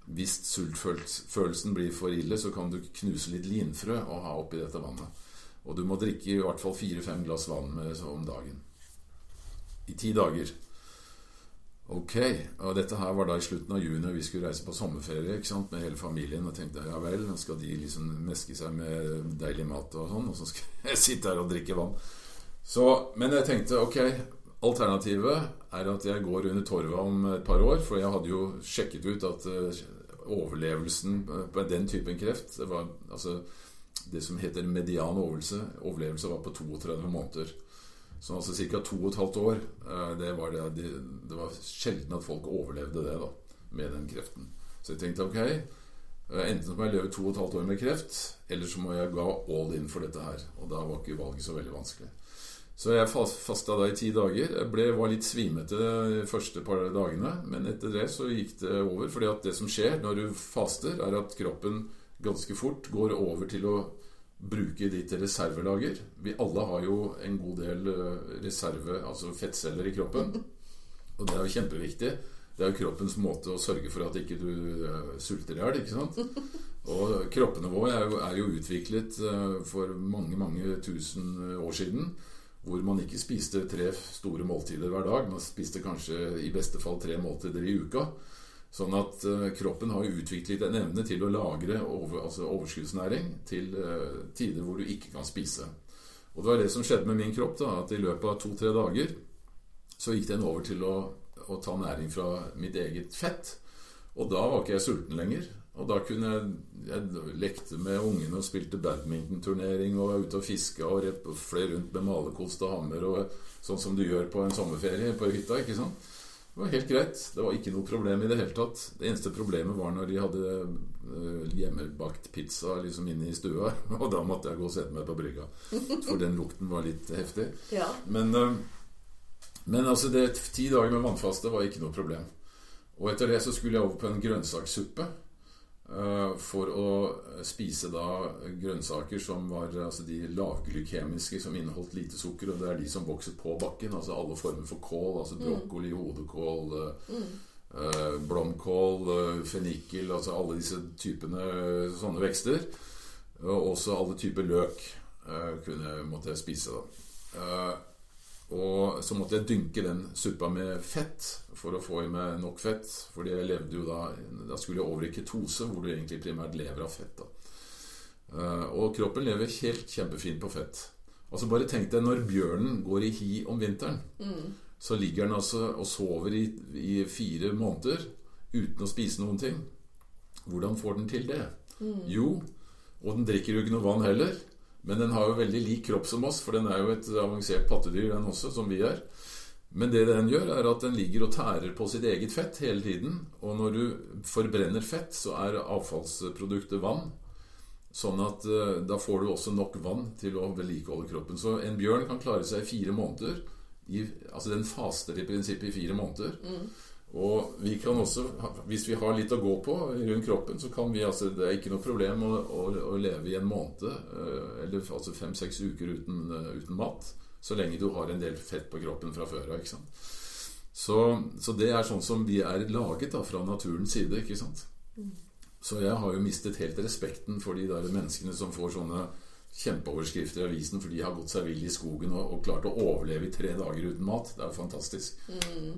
Hvis sultfølelsen blir for ille, så kan du knuse litt linfrø og ha oppi dette vannet. Og du må drikke i hvert fall fire-fem glass vann om dagen. I ti dager. Ok. Og dette her var da i slutten av juni, og vi skulle reise på sommerferie ikke sant, med hele familien. Og tenkte ja vel, nå skal de liksom meske seg med deilig mat og sånn, og så skal [LAUGHS] jeg sitte her og drikke vann. Så, men jeg tenkte ok, alternativet er at jeg går under torvet om et par år, for jeg hadde jo sjekket ut at eh, overlevelsen på den typen kreft var, altså, det som heter median overlevelse, overlevelse var på 32 måneder. Så altså ca. 2 12 år. eh, Det var, det, det, det var sjelden at folk overlevde det da, med den kreften. Så jeg tenkte ok, eh, enten må jeg leve 2 12 år med kreft, eller så må jeg gå all in for dette her. Og da var ikke valget så veldig vanskelig. Så jeg fas- fasta da i ti dager. Jeg ble, var litt svimete de første par dagene, men etter det så gikk det over. fordi at det som skjer når du faster, er at kroppen ganske fort går over til å bruke ditt reservelager. Vi alle har jo en god del eh, reserve, altså fettceller i kroppen. Og det er jo kjempeviktig. Det er jo kroppens måte å sørge for at ikke du eh, sulter i hjel. Og kroppene våre er jo, er jo utviklet eh, for mange, mange tusen år siden. Hvor man ikke spiste tre store måltider hver dag. Man spiste kanskje i beste fall tre måltider i uka. Sånn at eh, kroppen har utviklet en evne til å lagre over, altså overskuddsnæring til eh, tider hvor du ikke kan spise. Og det var det som skjedde med min kropp. da, At i løpet av to-tre dager så gikk den over til å, å ta næring fra mitt eget fett. Og da var ikke jeg sulten lenger. Og da kunne jeg, jeg lekte med ungene og spilte badmintonturnering og var ute og fiska og rett fløy rundt med malerkost og hammer og sånn som du gjør på en sommerferie på hytta. ikke sant? Det var helt greit. Det var ikke noe problem i det hele tatt. Det eneste problemet var når de hadde øh, hjemmebakt pizza liksom inne i stua. [LAUGHS] Og da måtte jeg gå og sette meg på brygga. For den lukten var litt heftig. Ja. Men, øh, men altså det, ti dager med vannfaste var ikke noe problem. Og etter det så skulle jeg over på en grønnsakssuppe. Øh, for å spise da grønnsaker som var altså de lavglykemiske, som inneholdt lite sukker. Og det er de som vokser på bakken. Altså alle former for kål. Altså brokkoli, hodekål, mm. øh, blomkål, fennikel Altså alle disse typene sånne vekster. Og også alle typer løk kunne, måtte jeg spise. da Eh, og så måtte jeg dynke den suppa med fett for å få i meg nok fett. Fordi jeg levde jo da Da skulle jeg over i ketose, hvor du egentlig primært lever av fett. da Eh, Og kroppen lever helt kjempefint på fett. Altså Bare tenk deg når bjørnen går i hi om vinteren. Så ligger den altså og sover i, i fire måneder uten å spise noen ting. Hvordan får den til det? Jo, og den drikker jo ikke noe vann heller. Men den har jo veldig lik kropp som oss, for den er jo et avansert pattedyr, den også, som vi er. Men det den gjør, er at den ligger og tærer på sitt eget fett hele tiden. Og når du forbrenner fett, så er avfallsproduktet vann. Sånn at eh, da får du også nok vann til å vedlikeholde kroppen. Så en bjørn kan klare seg i fire måneder. I, altså den faster i prinsippet i fire måneder. Og vi kan også, hvis vi har litt å gå på rundt kroppen, så kan vi altså Det er ikke noe problem å, å, å leve i en måned, eh, eller altså fem-seks uker uten, eh, uten mat, så lenge du har en del fett på kroppen fra før av. Så, så det er sånn som vi er laget da, fra naturens side. ikke sant? Så jeg har jo mistet helt respekten for de der menneskene som får sånne kjempeoverskrifter i avisen for de har gått seg vill i skogen og, og klart å overleve i tre dager uten mat. Det er jo fantastisk.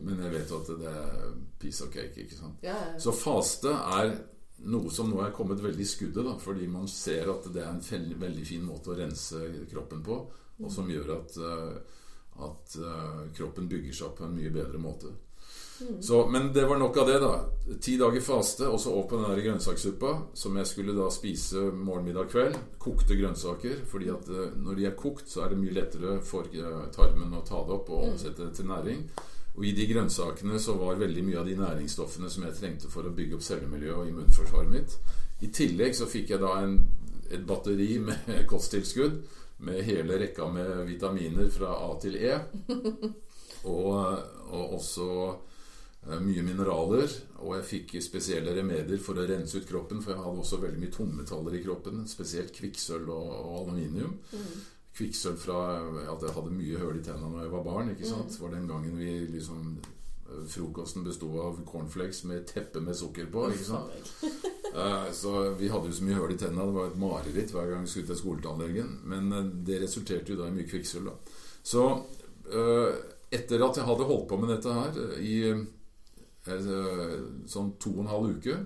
Men jeg vet jo at det er piece of cake. ikke sant? Ja, ja. Så faste er noe som nå er kommet veldig i skuddet, da, fordi man ser at det er en veldig, fin måte å rense kroppen på, og som gjør at, eh, at eh, kroppen bygger seg opp på en mye bedre måte. Så, men det var nok av det, da. Ti dager faste, og så opp på den grønnsakssuppa, som jeg skulle da spise morgen, middag, kveld. Kokte grønnsaker. fordi at eh, når de er kokt, så er det mye lettere for eh, tarmen å ta det opp og omsette det til næring. Og i de grønnsakene så var veldig mye av de næringsstoffene som jeg trengte for å bygge opp cellemiljøet og immunforsvaret mitt. I tillegg så fikk jeg da en, et batteri med [LAUGHS] kosttilskudd med hele rekka med vitaminer fra A til E. [LAUGHS] Og, og også eh, mye mineraler. Og jeg fikk spesielle remedier for å rense ut kroppen, for jeg hadde også veldig mye tungmetaller i kroppen. Spesielt kvikksølv og, og aluminium. Kvikksølv fra at jeg hadde mye høl i tennene da jeg var barn. ikke sant? Det var den gangen vi liksom eh, Frokosten besto av cornflakes med teppe med sukker på. ikke sant? [LAUGHS] Eh, Så vi hadde jo så mye høl i tennene. Det var et mareritt hver gang vi skulle til skoletannlegen. Men eh, det resulterte jo da i mye kvikksølv. da. Så eh, etter at jeg hadde holdt på med dette her eh, i eh, sånn to og en halv uke,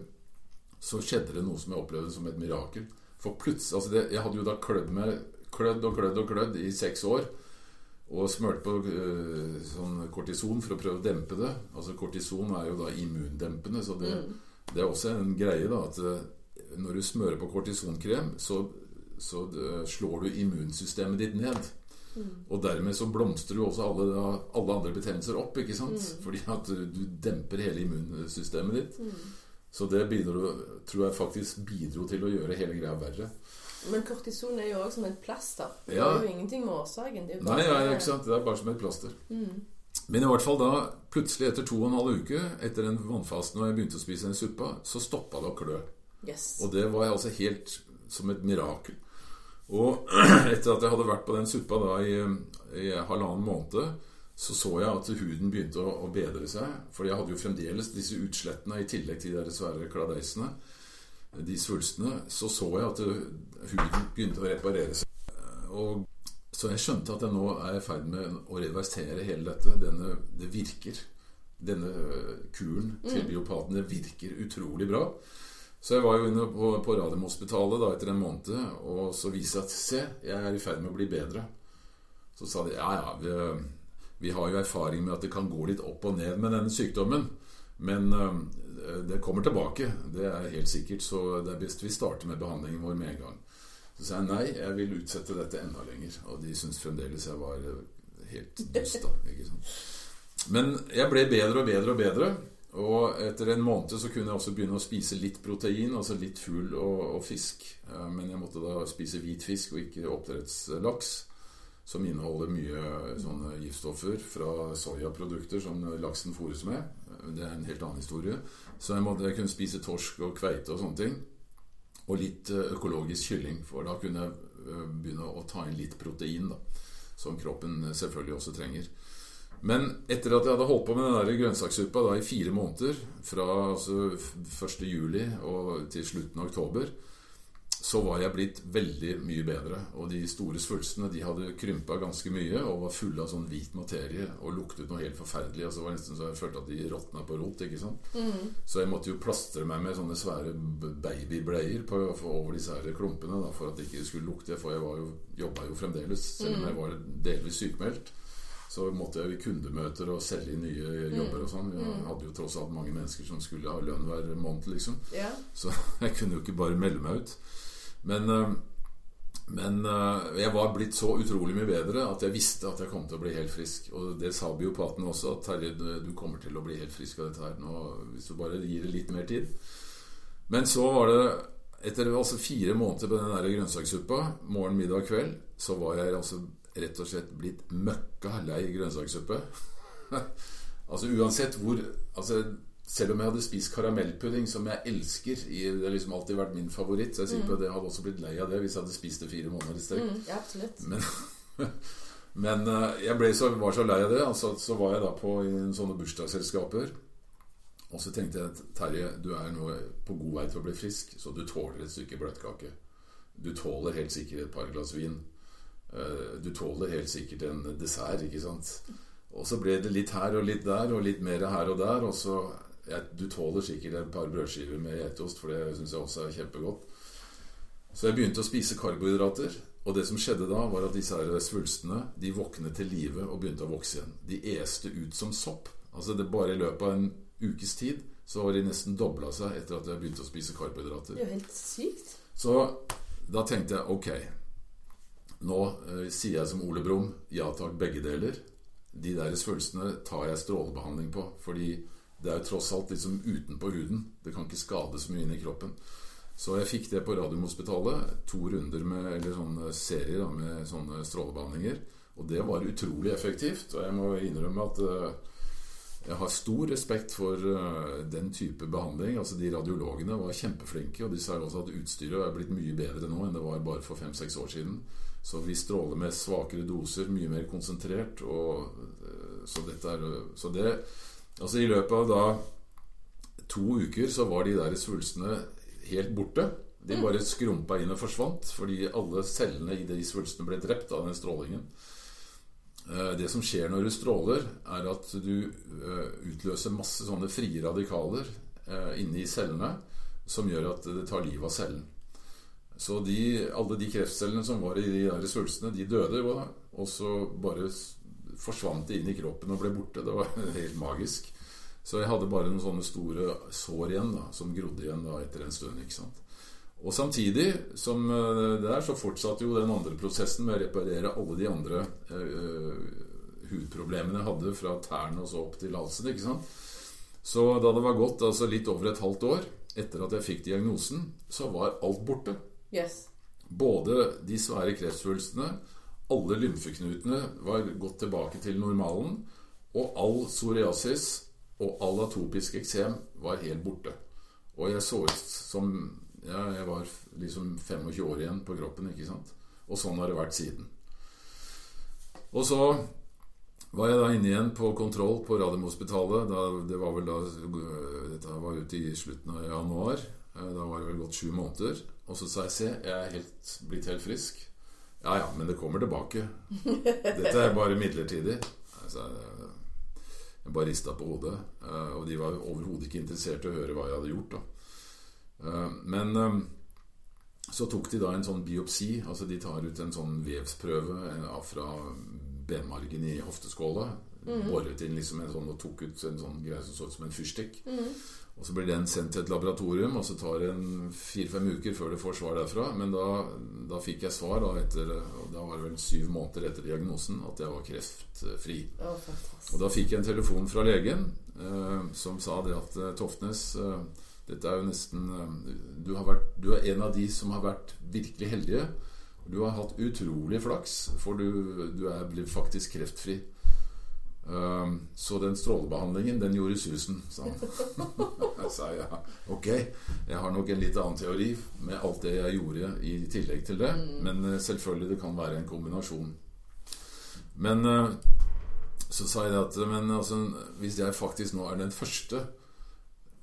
så skjedde det noe som jeg opplevde som et mirakel. For plutselig altså det, Jeg hadde jo da klødd meg klødd og klødd og klødd i seks år. Og smurte på eh, sånn kortison for å prøve å dempe det. Altså Kortison er jo da immundempende, så det, det er også en greie da at eh, når du smører på kortisonkrem, så så det, slår du immunsystemet ditt ned. Mm. Og dermed så blomstrer jo også alle, alle andre betennelser opp, ikke sant? Mm. Fordi at du, demper hele immunsystemet ditt. Mm. Så det bidro, tror jeg faktisk bidro til å gjøre hele greia verre. Men kortison er jo òg som et plaster. Det Ja. er jo ingenting med årsaken. Det er Nei, nei, ikke sant? Det er bare som et plaster. Mm. Men i hvert fall da, plutselig etter to og en halv uke, etter den vannfasten og jeg begynte å spise den suppa, så stoppa det å klø. Yes. Og det var altså helt som et mirakel. Og [CLEARS THROAT] etter at jeg hadde vært på den suppa da i, i halvannen måned, så så jeg at huden begynte å, å bedre seg. For jeg hadde jo fremdeles disse utslettene i tillegg til de svære kladeisene. De svulstene. Så så jeg at huden begynte å reparere seg. Og så jeg skjønte at jeg nå er i ferd med å reversere hele dette. Denne, det virker. Denne kuren til biopaten det virker utrolig bra. Så jeg var jo inne på, på Radiumhospitalet da etter en måned, og så viste jeg at se, jeg er i ferd med å bli bedre. Så sa de ja, ja, vi, vi har jo erfaring med at det kan gå litt opp og ned med denne sykdommen. Men øh, det kommer tilbake, det er helt sikkert. Så det er best vi starter med behandlingen vår med en gang. Så sa jeg nei, jeg vil utsette dette enda lenger. Og de syntes fremdeles jeg var øh, helt dust, da. Ikke sant? Men jeg ble bedre og bedre og bedre. Og etter en måned så kunne jeg også begynne å spise litt protein, altså litt fugl og, og fisk. Eh, Men jeg måtte da spise hvit fisk og ikke oppdrettslaks, som inneholder mye sånne giftstoffer fra soyaprodukter som laksen fôres med. Det er en helt annen historie. Så jeg måtte jeg kunne spise torsk og kveite og sånne ting. Og litt eh, økologisk kylling, for da kunne jeg eh, begynne å ta inn litt protein, da. Som kroppen selvfølgelig også trenger. Men etter at jeg hadde holdt på med den der grønnsakssuppa da i fire måneder, fra altså 1. juli og til slutten av oktober, så var jeg blitt veldig mye bedre. Og de store svulstene de hadde krympa ganske mye og var fulle av sånn hvit materie og luktet noe helt forferdelig. Altså, det var nesten så jeg følte at de råtna på rot. ikke sant? Mm. Så jeg måtte jo plastre meg med sånne svære babybleier på, over disse her klumpene da, for at det ikke skulle lukte. For jeg var jo, jobba jo fremdeles, selv om jeg var delvis sykemeldt. Så måtte jeg i kundemøter og selge nye jobber og sånn. Jeg hadde jo tross alt mange mennesker som skulle ha lønn hver måned, liksom. Ja. Så [LAUGHS] jeg kunne jo ikke bare melde meg ut. Men, øh, men øh, jeg var blitt så utrolig mye bedre at jeg visste at jeg kom til å bli helt frisk. Og det sa biopaten også, at Terje, du- du kommer til å bli helt frisk av dette her nå hvis du bare gir det litt mer tid. Men så var det etter altså fire måneder på den der grønnsakssuppa, morgen, middag kveld, så var jeg altså rett og slett blitt møkka lei grønnsakssuppe. [LAUGHS] altså uansett hvor altså, Selv om jeg hadde spist karamellpudding, som jeg elsker i, Det har liksom alltid vært min favoritt, så jeg er sikker på at jeg hadde også blitt lei av det hvis jeg hadde spist det fire måneder i strekk. Mm, ja, absolutt. Men, [LAUGHS] men eh, jeg så, var så lei av det. Altså, så var jeg da på sånne bursdagsselskaper. Og så tenkte jeg at Terje, du er nå på god vei til å bli frisk, så du tåler et stykke bløtkake. Du tåler helt sikkert et par glass vin. Eh, Du tåler helt sikkert en dessert, ikke sant. Og så ble det litt her og litt der, og litt mer her og der. Og så ja, Du tåler sikkert et par brødskiver med geitost, for det syns jeg også er kjempegodt. Så jeg begynte å spise karbohydrater. Og det som skjedde da, var at disse her svulstene de våknet til live og begynte å vokse igjen. De este ut som sopp. Altså det Bare i løpet av en ukes tid så har de nesten dobla seg etter at jeg begynte å spise karbohydrater. Det er jo helt sykt. Så da tenkte jeg ok, nå eh, sier jeg som Ole Brumm ja takk, begge deler. De deres følelsene tar jeg strålebehandling på, fordi det er jo tross alt liksom utenpå huden. Det kan ikke skade så mye inn i kroppen. Så jeg fikk det på Radiumhospitalet. To runder med, eller sånne serier da, med sånne strålebehandlinger. Og det var utrolig effektivt. Og jeg må innrømme at eh, jeg har stor respekt for eh, den type behandling. Altså De radiologene var kjempeflinke, og de sa også at utstyret er blitt mye bedre nå enn det var bare for fem-seks år siden. Så vi stråler med svakere doser, mye mer konsentrert. Og, eh, så er Så det Altså i løpet av da to uker så var de der svulstene helt borte. De bare skrumpa inn og forsvant fordi alle cellene i de svulstene ble drept av den strålingen. Eh, Det som skjer når du stråler, er at du eh, utløser masse sånne frie radikaler inni cellene som gjør at det tar livet av cellen. Så de, alle de kreftcellene som var i de der svulstene, de døde jo da. Og så bare forsvant de inn i kroppen og ble borte. Det var [LAUGHS] helt magisk. Så jeg hadde bare noen sånne store sår igjen da, som grodde igjen da etter en stund. ikke sant? Og samtidig som eh, det der, så fortsatte jo den andre prosessen med å reparere alle de andre uh, hudproblemene jeg hadde fra tærne og så opp til halsen. ikke sant? Så da det var gått altså litt over et halvt år etter at jeg fikk diagnosen, så var alt borte. Yes. Både de svære kreftsvulstene, alle lymfeknutene var gått tilbake til normalen, og all psoriasis og all atopisk eksem var helt borte. Og jeg så ut som ja, jeg var liksom 25 år igjen på kroppen. ikke sant? Og sånn har det vært siden. Og så var jeg da inne igjen på kontroll på Radiumhospitalet. Det var vel da Dette var ute i slutten av januar. Eh, da var det vel gått sju måneder. Og så sa jeg se, jeg er helt, blitt helt frisk. Ja ja, men det kommer tilbake. [LAUGHS] Dette er bare midlertidig. Altså, jeg bare rista på hodet. Eh, og de var overhodet ikke interessert i å høre hva jeg hadde gjort. da Eh, men eh, så tok de da en sånn biopsi. Altså de tar ut en sånn vevsprøve fra benmargen i hofteskåla. Mm. Boret inn liksom en sånn og tok ut en sånn greie som så ut som en fyrstikk. Mm. Og så blir den sendt til et laboratorium, og så tar det fire-fem uker før det får svar derfra. Men da, da fikk jeg svar, da, etter, da var det vel syv måneder etter diagnosen, at jeg var kreftfri. Oh, og da fikk jeg en telefon fra legen eh, som sa det at eh, Toftnes eh, dette er jo nesten eh, du, vært, du, er en av de som har vært virkelig heldige. Du har hatt utrolig flaks, for du, du er faktisk kreftfri. Um, så den strålebehandlingen, den gjorde susen, sa han. [LAUGHS] jeg sa ja, ok, jeg har nok en litt annen teori med alt det jeg gjorde i tillegg til det. Mm. Men uh, selvfølgelig, det kan være en kombinasjon. Men uh, så sa jeg at men, altså, hvis jeg faktisk nå er den første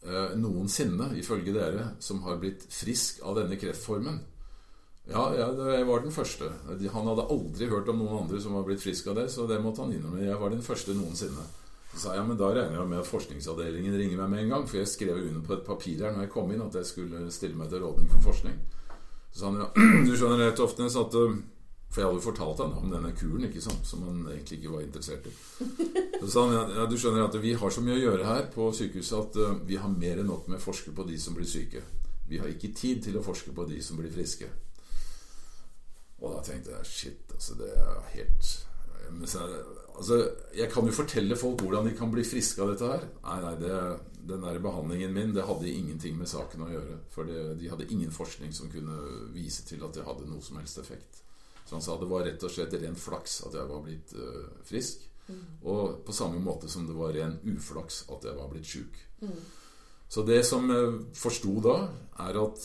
eh, noensinne, ifølge dere, som har blitt frisk av denne kreftformen. Ja, jeg var den første. Han hadde aldri hørt om noen andre som var blitt frisk av det, så det måtte han innrømme. Jeg var den første noensinne. Så sa jeg, men da regner jeg med at forskningsavdelingen ringer meg med en gang, for jeg skrev under på et papir her når jeg kom inn at jeg skulle stille meg til rådning for forskning. Så han ja, [CLEARS THROAT] du skjønner rett ofte at for jeg hadde jo fortalt han om denne kuren ikke sant, som han egentlig ikke var interessert i. Så sa han ja, du skjønner at vi har så mye å gjøre her på sykehuset at vi har mer enn nok med å forske på de som blir syke. Vi har ikke tid til å forske på de som blir friske. Og da tenkte jeg shit, altså det er helt Altså, Jeg kan jo fortelle folk hvordan de kan bli friske av dette her. Nei, nei, det, den der behandlingen min det hadde ingenting med saken å gjøre. For det, de hadde ingen forskning som kunne vise til at det hadde noe som helst effekt. Så han sa det var rett og slett ren flaks at jeg var blitt uh, frisk. Mm. Og på samme måte som det var ren uflaks at jeg var blitt sjuk. Mm. Så det som jeg forsto da, er at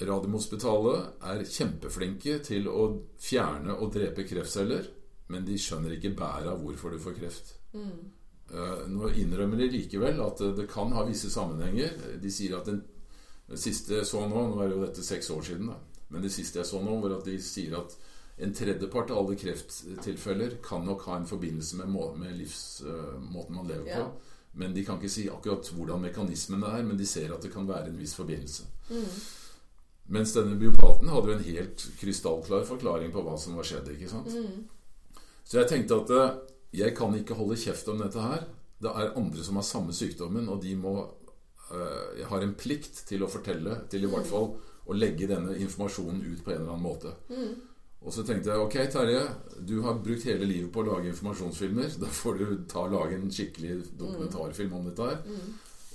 Radiumhospitalet er kjempeflinke til å fjerne og drepe kreftceller, men de skjønner ikke bæret av hvorfor du får kreft. Mm. Uh, nå innrømmer de likevel at det kan ha visse sammenhenger. De sier at den, siste jeg så nå Nå er jo dette seks år siden, da. Men det siste jeg så nå, var at de sier at en tredjepart av alle krefttilfeller kan nok ha en forbindelse med, må med livsmåten uh, man lever ja. på. Men de kan ikke si akkurat hvordan mekanismen er, men de ser at det kan være en viss forbindelse. Mm. Mens denne biopaten hadde jo en helt krystallklar forklaring på hva som var skjedd. ikke sant? Mm. Så jeg tenkte at uh, jeg kan ikke holde kjeft om dette her. Det er andre som har samme sykdommen, og de må øh, Jeg har en plikt til å fortelle, til i hvert mm. fall å legge denne informasjonen ut på en eller annen måte. Mm. Og så tenkte jeg ok, Terje, du har brukt hele livet på å lage informasjonsfilmer. Da får du ta og lage en skikkelig dokumentarfilm om dette her. Mm.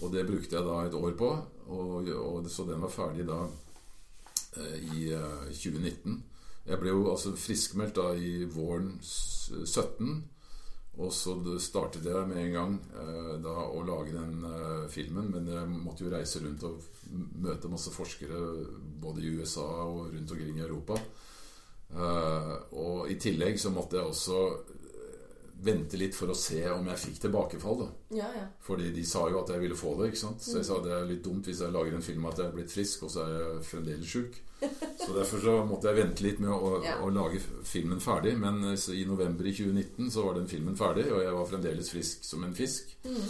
Og det brukte jeg da et år på. Og, og så den var ferdig da eh, i eh, 2019. Jeg ble jo altså friskmeldt da i våren 17. Og så startet jeg med en gang eh, da å lage den eh, filmen. Men jeg måtte jo reise rundt og møte masse forskere både i USA og rundt omkring i Europa. Og i tillegg så måtte jeg også eh, vente litt for å se om jeg fikk tilbakefall. da ja, ja. Fordi de sa jo at jeg ville få det. ikke sant Så jeg sa det er litt dumt hvis jeg lager en film at jeg er blitt frisk, og så er jeg fremdeles sjuk. [LAUGHS] Så derfor så måtte jeg vente litt med å, ja. å lage filmen ferdig. Men eh, i november i 2019 så var den filmen ferdig, og jeg var fremdeles frisk som en fisk. Mm.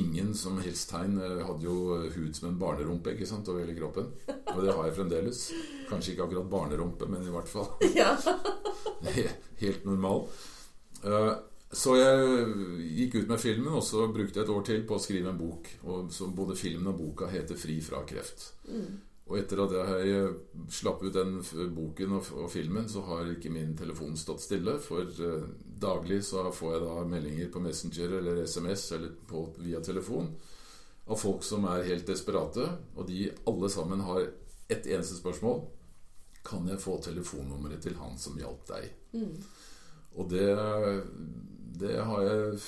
Ingen som helst tegn. hadde jo hud som en barnerumpe ikke sant, over hele kroppen. [LAUGHS] Og det har jeg fremdeles. Kanskje ikke akkurat barnerumpe, men i hvert fall ja. [LAUGHS] helt normal. Så jeg gikk ut med filmen, og så brukte jeg et år til på å skrive en bok. Og så både filmen og boka heter 'Fri fra kreft'. Mm. Og etter at jeg slapp ut den boken og, og, filmen, så har ikke min telefon stått stille. For eh, daglig så får jeg da meldinger på Messenger eller SMS eller på, via telefon av folk som er helt desperate. Og de alle sammen har ett eneste spørsmål. Kan jeg få telefonnummeret til han som hjalp deg? Mm. Og det, det har jeg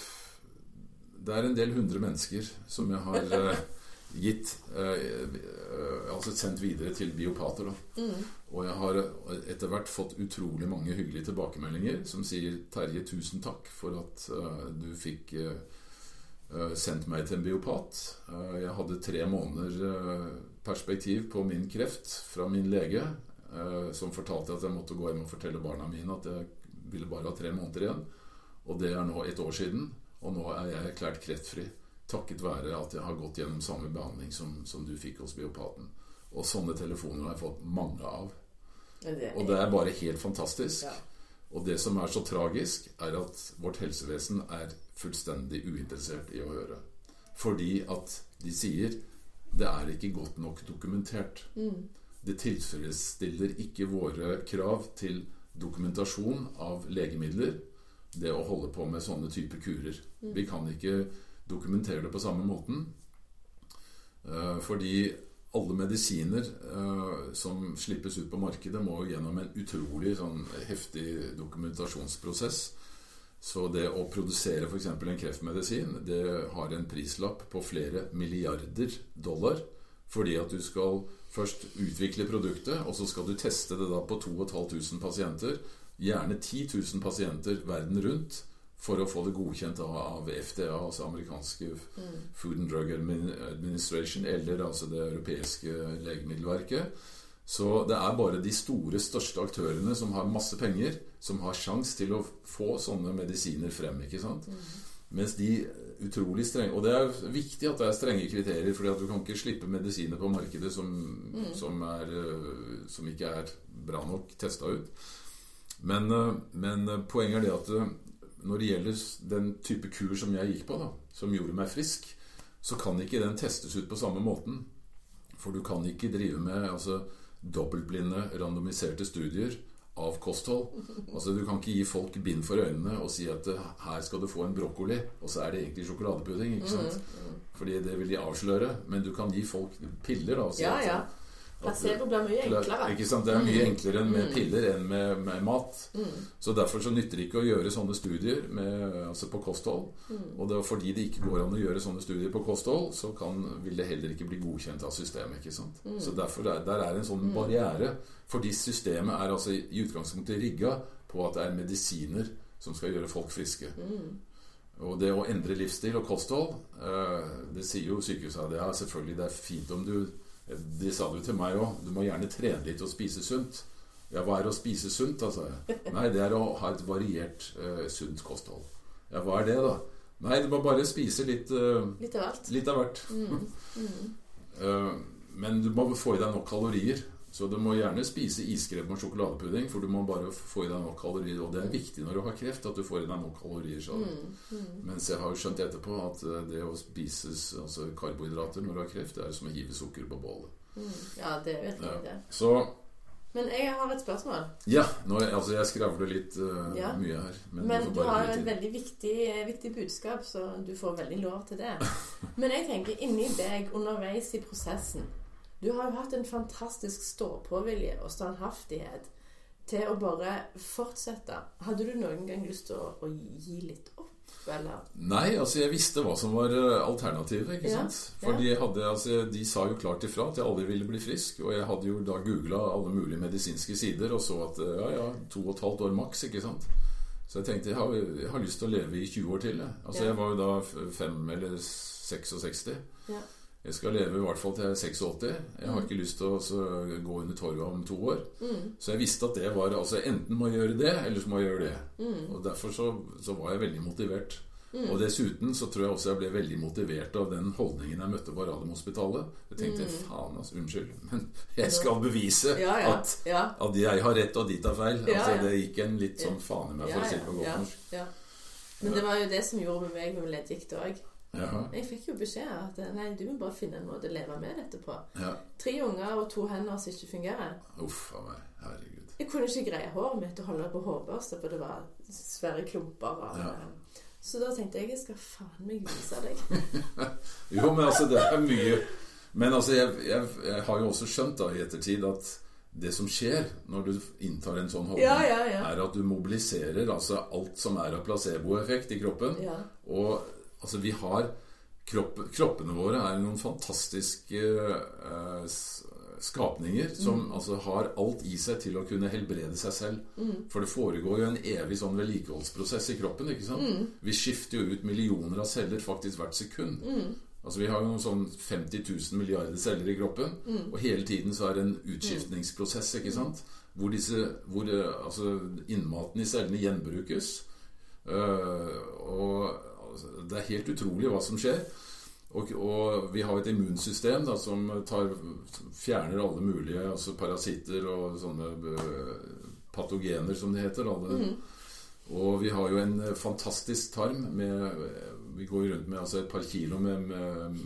Det er en del hundre mennesker som jeg har uh, [LAUGHS] gitt uh, Altså sendt videre til biopater. Mm. Og jeg har etter hvert fått utrolig mange hyggelige tilbakemeldinger som sier 'Terje, tusen takk for at du fikk sendt meg til en biopat'. jeg hadde tre måneder perspektiv på min kreft fra min lege, som fortalte at jeg måtte gå hjem og fortelle barna mine at jeg ville bare ha tre måneder igjen. Og det er nå et år siden. Og nå er jeg erklært kreftfri. Takket være at jeg har gått gjennom samme behandling som, som du fikk hos biopaten. Og sånne telefoner har jeg fått mange av. Det og det er bare helt fantastisk. Ja. Og det som er så tragisk, er at vårt helsevesen er fullstendig uinteressert i å høre. Fordi at de sier det er ikke godt nok dokumentert. Mm. Det tilfredsstiller ikke våre krav til dokumentasjon av legemidler, det å holde på med sånne typer kurer. Mm. Vi kan ikke dokumentere det på samme måten. Uh, fordi alle medisiner uh, som slippes ut på markedet, må gjennom en utrolig sånn, heftig dokumentasjonsprosess. Så det å produsere f.eks. en kreftmedisin, det har en prislapp på flere milliarder dollar. Fordi at du skal først utvikle produktet, og så skal du teste det da på 2500 pasienter. Gjerne 10 000 pasienter verden rundt for å få det godkjent av FDA, altså amerikanske mm. Food and Drug Administration, eller altså det europeiske legemiddelverket. Så det er bare de store, største aktørene som har masse penger, som har sjans til å få sånne medisiner frem. ikke sant? Mm. Mens de utrolig strenge Og det er viktig at det er strenge kriterier, for du kan ikke slippe medisiner på markedet som, mm. som, er, øh, som ikke er bra nok testa ut. Men, øh, men, øh, poenget er det at når det gjelder den type kur som jeg gikk på, da, som gjorde meg frisk, så kan ikke den testes ut på samme måten. For du kan ikke drive med altså, dobbeltblinde, randomiserte studier av kosthold. [LAUGHS] Altså Du kan ikke gi folk bind for øynene og si at her skal du få en brokkoli, og så er det egentlig sjokoladepudding. ikke sant? Mm, mm. Fordi det vil de avsløre. Men du kan gi folk piller. da ja, ja. Placebo blir mye enklere. Ikke sant? Det er mye mm. enklere med mm. piller enn med, med mat. Mm. Så Derfor så nytter det ikke å gjøre sånne studier med, altså på kosthold. Mm. Og det er fordi det ikke går an å gjøre sånne studier på kosthold, så kan, vil det heller ikke bli godkjent av systemet. ikke sant? Mm. Så derfor er, Der er en sånn barriere. Fordi systemet er altså i utgangspunktet rigga på at det er medisiner som skal gjøre folk friske. Og det å endre livsstil og kosthold, eh, det sier jo sykehuset. Ja, selvfølgelig det er fint om du de sa det jo til meg òg. Du må gjerne trene litt og spise sunt. Ja, hva er å spise sunt, da, sa jeg. Nei, det er å ha et variert, uh, sunt kosthold. Ja, hva er det, da? Nei, du må bare spise litt uh, Litt av hvert. Litt av hvert. Mm. Mm. uh, [LAUGHS] men du må få i deg nok kalorier. Så du må gjerne spise iskrem og sjokoladepudding, for du må bare få i deg nok kalorier. Og det er viktig når du har kreft, at du får i deg nok kalorier. Mm, mm. Mens jeg har jo skjønt etterpå at eh, det å spise altså karbohydrater når du har kreft, det er som å hive sukker på bålet. Mm. Ja, det er virkelig ja. det. Så, men jeg har et spørsmål. Ja. Nå, altså jeg skravler litt uh, ja. mye her. Men, men du, du har et veldig viktig, viktig, budskap, så du får veldig lov til det. [LAUGHS] men jeg tenker inni deg underveis i prosessen du har jo hatt en fantastisk stå-på-vilje og standhaftighet til å bare fortsette. Hadde du noen gang lyst til å, å gi litt opp? Eller? Nei, altså jeg visste hva som var eh, alternativet. ikke ja, sant? For ja. de, altså, de, sa jo klart ifra at jeg aldri ville bli frisk. Og jeg hadde jo da googla alle mulige medisinske sider og så at eh, ja, ja, to og et halvt år maks. ikke sant? Så jeg tenkte jeg har, jeg har, lyst til å leve i 20 år til. Jeg. Altså ja. Jeg var jo da fem eller 66. Ja. Jeg skal leve i hvert fall til jeg er 86. Jeg har mm. ikke lyst til å gå under torget om to år. Mm. Så jeg visste at det var altså Enten må jeg gjøre det, eller så må jeg gjøre det. Mm. Og Derfor så, så, var jeg veldig motivert. Mm. Og dessuten så tror jeg også jeg ble veldig motivert av den holdningen jeg møtte på Radiumhospitalet. Jeg tenkte mm. faen, altså, unnskyld, men [LAUGHS] jeg skal bevise ja, ja, at, ja. at, jeg har rett og de tar feil. Altså, det gikk en litt sånn faen i meg, for å si det på godt norsk. Men det var jo det som gjorde med meg med leddgikt òg. Jaha. Jeg fikk jo beskjed at nei, du må bare finne en måte å leve med dette på. Ja. Tre unger og to hender som ikke fungerer. Uff a meg. Herregud. Jeg kunne ikke greie håret mitt og holde på hårbørste, for det var svære klumper. Ja. Så da tenkte jeg jeg skal faen meg vise deg. [LAUGHS] Jo, men altså, det er mye Men altså, jeg, jeg, jeg har jo også skjønt da i ettertid at det som skjer når du inntar en sånn holdning, Ja, ja, ja. er at du mobiliserer altså alt som er av placeboeffekt i kroppen. Ja. Og altså, vi har kropp, Kroppene våre er noen fantastiske eh, skapninger som Mm. altså har alt i seg til å kunne helbrede seg selv. Mm. For det foregår jo en evig sånn vedlikeholdsprosess i kroppen. ikke sant? Mm. Vi skifter jo ut millioner av celler faktisk hvert sekund. Mm. Altså Vi har jo noen sånn 50 000 milliarder celler i kroppen, Mm. og hele tiden så er det en utskiftningsprosess, ikke sant? Hvor, disse, hvor eh, altså, innmaten i cellene gjenbrukes. Øh, og det er helt utrolig hva som skjer. Og, og vi har et immunsystem da, som tar, fjerner alle mulige altså parasitter og sånne eh, patogener, som det heter. Mm. og vi har jo en eh, fantastisk tarm med Vi går rundt med altså et par kilo med, med,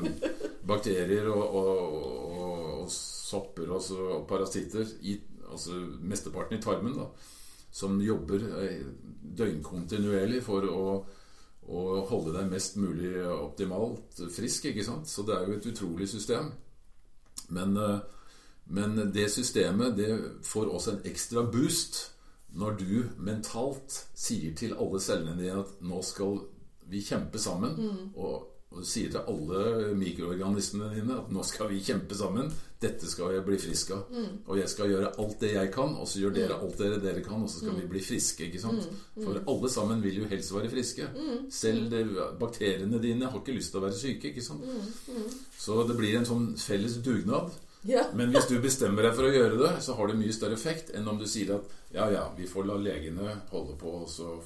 med bakterier og, og, og, sopper og, så, og parasitter i altså mesteparten i tarmen, da, som jobber eh, døgnkontinuerlig for å, å holde deg mest mulig optimalt frisk. ikke sant? Så det er jo et utrolig system. Men, eh, men det systemet det får også en ekstra boost når du mentalt sier til alle cellene dine at nå skal vi kjempe sammen, og, og sier til alle mikroorganismene dine at nå skal vi kjempe sammen, dette skal jeg bli frisk av. Og jeg skal gjøre alt det jeg kan, og så gjør dere alt dere dere kan, og så skal vi bli friske. ikke sant? For alle sammen vil jo helst være friske. Selv bakteriene dine har ikke lyst til å være syke. ikke sant? Så det blir en sånn felles dugnad. Ja. Men hvis du bestemmer deg for å gjøre det, så har det mye større effekt enn om du sier at ja, ja, vi får la legene holde på, og så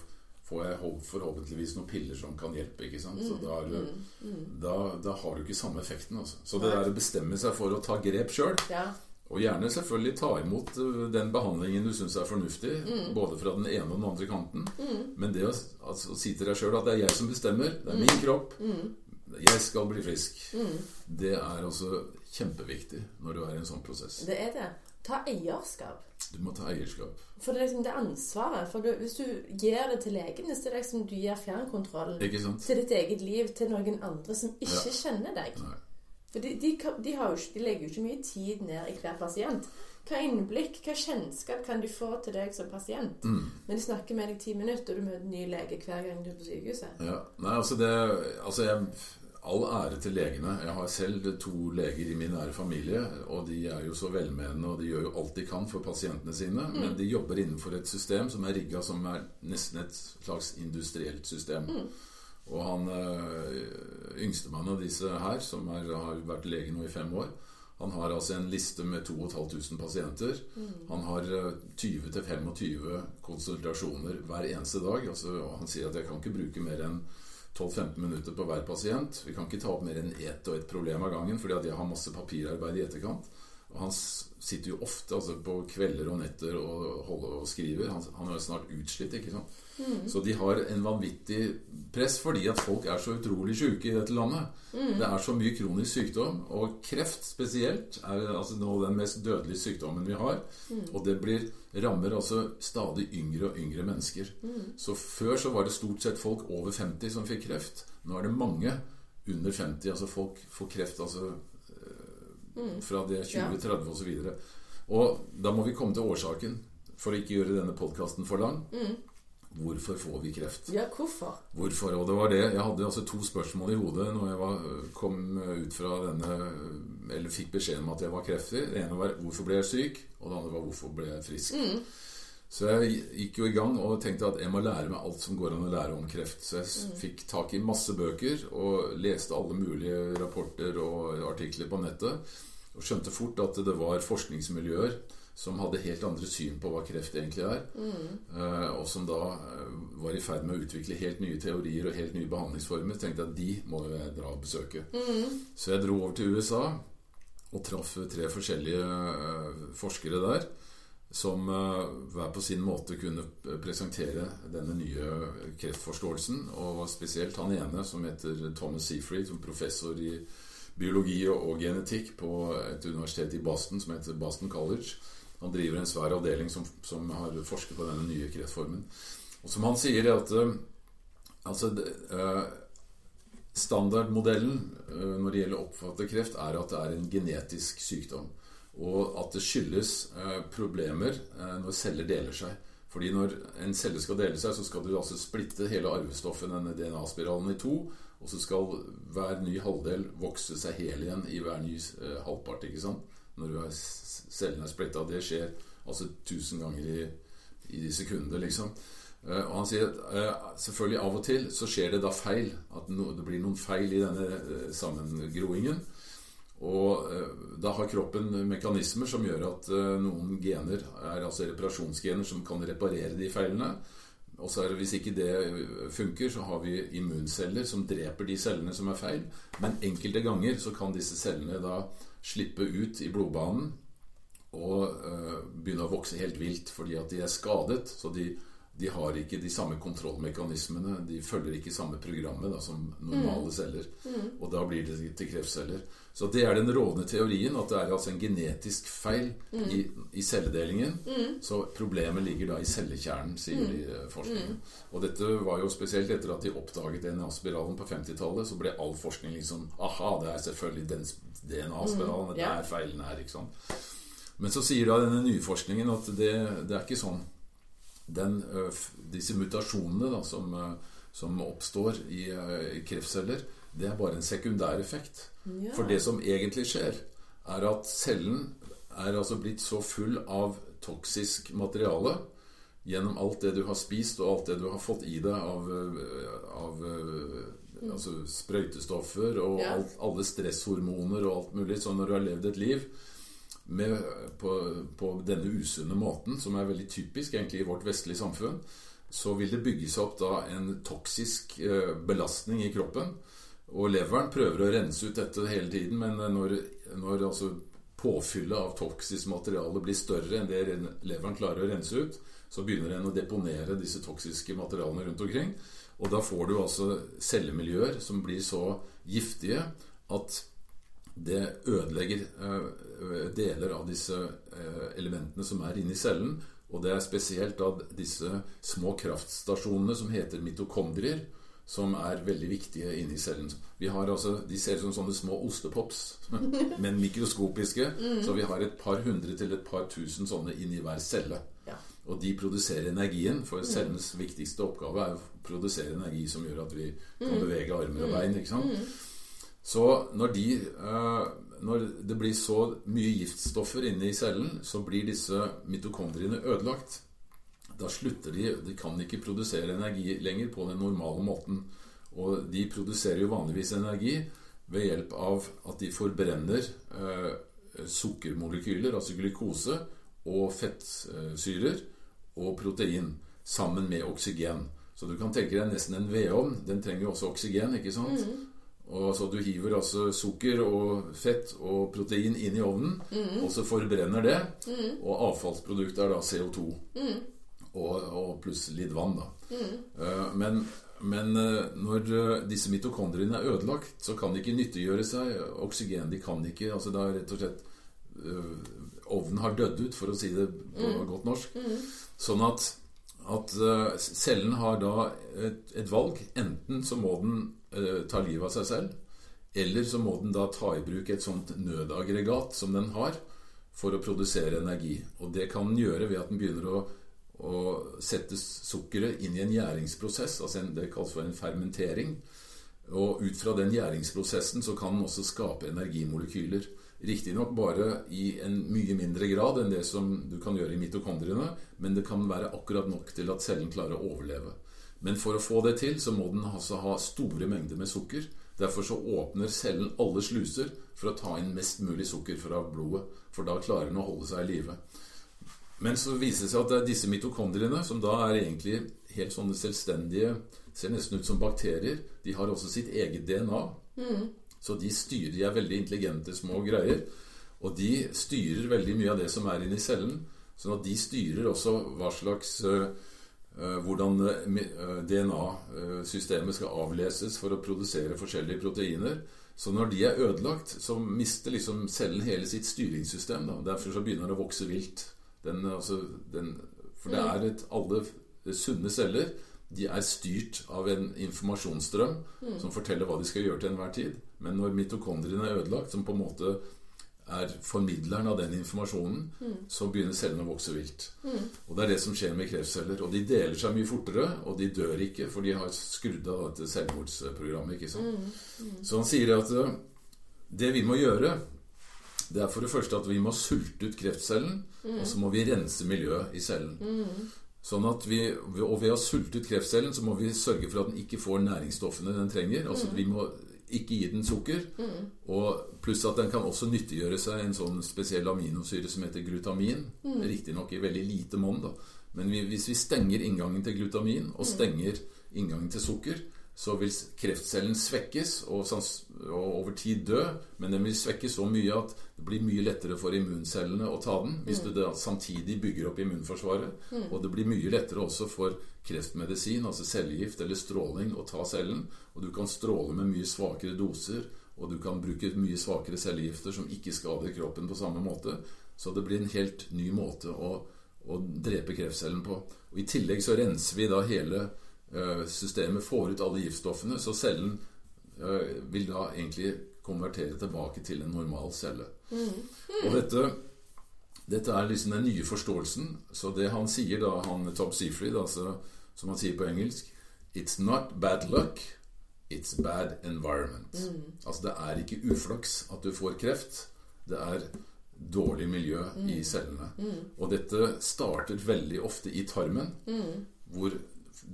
får jeg forhåpentligvis noen piller som kan hjelpe. ikke sant? Så da, er mm. da, da har du ikke samme effekten. altså. Så det der å bestemme seg for å ta grep sjøl, ja. og gjerne selvfølgelig ta imot den behandlingen du syns er fornuftig, Mm. både fra den ene og den andre kanten, men det å, altså, å si til deg sjøl at det er jeg som bestemmer, det er min kropp, Mm. jeg skal bli frisk, det er også kjempeviktig når du er i en sånn prosess. Det er det. Ta eierskap. Du må ta eierskap. For det er liksom det ansvaret. For du, hvis du gir det til legen, så er det liksom du gir fjernkontrollen til ditt eget liv til noen andre som ikke Ja. kjenner deg. Nei. For de, de, de, har jo, de legger jo ikke mye tid ned i hver pasient. Hva innblikk, hva kjennskap kan du få til deg som pasient? Mm. Men de snakker med deg ti minutter, og du møter en ny lege hver gang du er på sykehuset. Ja. Nei, altså det Altså, jeg All ære til legene. Jeg har selv to leger i min nære familie, og de er jo så velmenende, og de gjør jo alt de kan for pasientene sine, men de jobber innenfor et system som er rigga som er nesten et slags industrielt system. Og han øh, yngstemann av disse her, som er, har vært lege nå i fem år, han har altså en liste med 2500 pasienter. Han har øh, 20-25 konsultasjoner hver eneste dag. Altså, og han sier at jeg kan ikke bruke mer enn 12-15 minutter på hver pasient. Vi kan ikke ta opp mer enn ett og ett problem av gangen, fordi at jeg har masse papirarbeid i etterkant. Og han sitter jo ofte altså, på kvelder og netter og holder og skriver. Han, han er jo snart utslitt, ikke sant. Så de har en vanvittig press fordi at folk er så utrolig syke i dette landet. Det er så mye kronisk sykdom, og kreft spesielt er altså nå den mest dødelige sykdommen vi har. Og det blir, rammer altså stadig yngre og yngre mennesker. Så før så var det stort sett folk over 50 som fikk kreft. Nå er det mange under 50. Altså folk får kreft altså mm. fra det er 20-30 osv. Og da må vi komme til årsaken, for å ikke gjøre denne podkasten for lang. Hvorfor får vi kreft? Ja, hvorfor? Hvorfor? Og det var det. Jeg hadde altså to spørsmål i hodet når jeg var, kom ut fra denne Eller fikk beskjed om at jeg var kreftfri. Det ene var 'Hvorfor ble jeg syk?' Og det andre var 'Hvorfor ble jeg frisk?' Så jeg gikk jo i gang og tenkte at jeg må lære meg alt som går an å lære om kreft. Så jeg s- fikk tak i masse bøker og leste alle mulige rapporter og artikler på nettet. Og skjønte fort at det var forskningsmiljøer som hadde helt andre syn på hva kreft egentlig er. mm. og som da eh, var i ferd med å utvikle helt nye teorier og helt nye behandlingsformer. Tenkte jeg at de må jeg dra og besøke. Så jeg dro over til USA og traff tre forskjellige eh, forskere der. som hver på sin måte kunne presentere denne nye kreftforståelsen. Og spesielt han ene som heter Thomas Seafried, som professor i biologi og genetikk på et universitet i Boston som heter Boston College. Han driver en svær avdeling som, som har forsket på denne nye kreftformen. Og som han sier, at uh, altså, uh, standardmodellen uh, når det gjelder å oppfatte kreft, er at det er en genetisk sykdom. Og at det skyldes problemer når celler deler seg. Fordi når en celle skal dele seg, så skal du altså splitte hele arvestoffet, denne DNA-spiralen, i to. Og så skal hver ny halvdel vokse seg hel igjen i hver ny halvpart. ikke sant? Når er, cellene er splitta. Det skjer altså tusen ganger i, i sekundet, liksom. Eh, og han sier at uh, selvfølgelig av og til så skjer det da feil. At det blir noen feil i denne uh, sammengroingen. Og da har kroppen mekanismer som gjør at noen gener er altså reparasjonsgener som kan reparere de feilene. Og så er det, Hvis ikke det funker, så har vi immunceller som dreper de cellene som er feil. Men enkelte ganger så kan disse cellene da slippe ut i blodbanen og begynne å vokse helt vilt fordi at de er skadet. så de de har ikke de samme kontrollmekanismene. De følger ikke samme programmet da, som normale mm. celler. Mm. Og da blir det til kreftceller. Så det er den rådende teorien, at det er altså en genetisk feil mm. i, i, celledelingen. Mm. Så problemet ligger da i cellekjernen, sier mm. de eh, forskerne. Mm. Og dette var jo spesielt etter at de oppdaget DNA-spiralen på 50-tallet. Så ble all forskning liksom Aha, det er selvfølgelig den DNA-spiralen. Det er feilen her, ikke sant. Men så sier da denne nye forskningen at det, det er ikke sånn den, disse mutasjonene da, som, som, oppstår i, i, kreftceller, det er bare en sekundær effekt. Ja. For det som egentlig skjer, er at cellen er altså blitt så full av toksisk materiale gjennom alt det du har spist, og alt det du har fått i deg av, av mm. altså sprøytestoffer og ja. alt, alle stresshormoner og alt mulig. Så når du har levd et liv med, på, på, denne usunne måten, som er veldig typisk egentlig i vårt vestlige samfunn, så vil det bygge seg opp da en toksisk eh, belastning i kroppen. Og leveren prøver å rense ut dette hele tiden, men når, når altså påfyllet av toksisk materiale blir større enn det leveren klarer å rense ut, så begynner den å deponere disse toksiske materialene rundt omkring. Og da får du altså cellemiljøer som blir så giftige at det ødelegger eh, deler av disse eh, elementene som er inni cellen. Og det er spesielt av disse små kraftstasjonene som heter mitokondrier, som er veldig viktige inni cellen. Vi har altså, De ser ut som sånne små ostepops, [LAUGHS] men mikroskopiske. Mm. Så vi har et par hundre til et par tusen sånne inni hver celle. Ja. Og de produserer energien, for mm. cellens viktigste oppgave er å produsere energi som gjør at vi kan mm. bevege armer og bein. ikke sant? Mm. Så når, de, eh, når det blir så mye giftstoffer inne i cellen, så blir disse mitokondriene ødelagt. Da slutter de De kan ikke produsere energi lenger på den normale måten. Og de produserer jo vanligvis energi ved hjelp av at de forbrenner eh, sukkermolekyler, altså glukose, og fettsyrer og protein sammen med oksygen. Så du kan tenke deg nesten en vedovn. Den trenger jo også oksygen, ikke sant? Mm. Og så Du hiver altså sukker og fett og protein inn i ovnen, mm. og så forbrenner det. Mm. Og avfallsproduktet er da CO2. Mm. Og, og, pluss litt vann, da. Mm. men, men uh, når uh, disse mitokondriene er ødelagt, så kan de ikke nyttiggjøre seg oksygen. De kan ikke altså da rett og slett Ovnen har dødd ut, for å si det på mm. godt norsk. Mm. Sånn at, at cellen har da et, et valg. Enten så må den Eh, ta livet av seg selv. Eller så må den da ta i bruk et sånt nødaggregat som den har, for å produsere energi. Og det kan den gjøre ved at den begynner å, å sette sukkeret inn i en gjæringsprosess. altså en, Det kalles for en fermentering. Og ut fra den gjæringsprosessen så kan den også skape energimolekyler. Riktignok bare i en mye mindre grad enn det som du kan gjøre i mitokondriene, men det kan være akkurat nok til at cellen klarer å overleve. Men for å få det til så må den altså ha store mengder med sukker. Derfor så åpner cellen alle sluser for å ta inn mest mulig sukker fra blodet. For da klarer den å holde seg i live. Men så viser det seg at det er disse mitokondriene, som da er egentlig helt sånne selvstendige Ser nesten ut som bakterier. De har også sitt eget DNA. Mm. Så de styrer De er veldig intelligente små greier. Og de styrer veldig mye av det som er inni cellen. Sånn at de styrer også hva slags uh, hvordan DNA-systemet skal avleses for å produsere forskjellige proteiner. Så når de er ødelagt, så mister liksom cellen hele sitt styringssystem. Da. Derfor så begynner det å vokse vilt. Den, altså, den, for det er et alle sunne celler de er styrt av en informasjonsstrøm mm. som forteller hva de skal gjøre til enhver tid. Men når mitokondriene er ødelagt, som på en måte er formidleren av den informasjonen, mm. så begynner cellene å vokse vilt. Mm. Og Det er det som skjer med kreftceller. Og de deler seg mye fortere, og de dør ikke, for de har skrudd av dette selvmordsprogrammet. Mm. mm. Så han sier at eh, det vi må gjøre, det er for det første at vi må sulte ut kreftcellen, mm. og så må vi rense miljøet i cellen. Mm. Sånn at vi, og ved å sulte ut kreftcellen så må vi sørge for at den ikke får næringsstoffene den trenger. Altså Vi må ikke gi den sukker. Mm. Og pluss at den kan også nyttiggjøre seg en sånn spesiell aminosyre som heter glutamin. Mm. Riktignok i veldig lite monn, da. Men vi, hvis vi stenger inngangen til glutamin og mm. stenger inngangen til sukker, så vil kreftcellen svekkes og, over tid dø. Men den vil svekkes så mye at det blir mye lettere for immuncellene å ta den hvis mm. du samtidig bygger opp immunforsvaret. Mm. Og det blir mye lettere også for kreftmedisin, altså cellegift eller stråling, å ta cellen. Og du kan stråle med mye svakere doser, og du kan bruke mye svakere cellegifter som ikke skader kroppen på samme måte. Så det blir en helt ny måte å, å drepe kreftcellen på. Og I tillegg så renser vi da hele systemet får ut alle giftstoffene, så cellen eh, vil da egentlig konvertere tilbake til en normal celle. Mm. Mm. Og dette, dette, er liksom den nye forståelsen. Så det han sier da, han Top Seafried, altså, som han sier på engelsk It's not bad luck, it's bad environment. Mm. Altså det er ikke uflaks at du får kreft. Det er dårlig miljø i mm. cellene. Mm. Og dette starter veldig ofte i tarmen, mm. hvor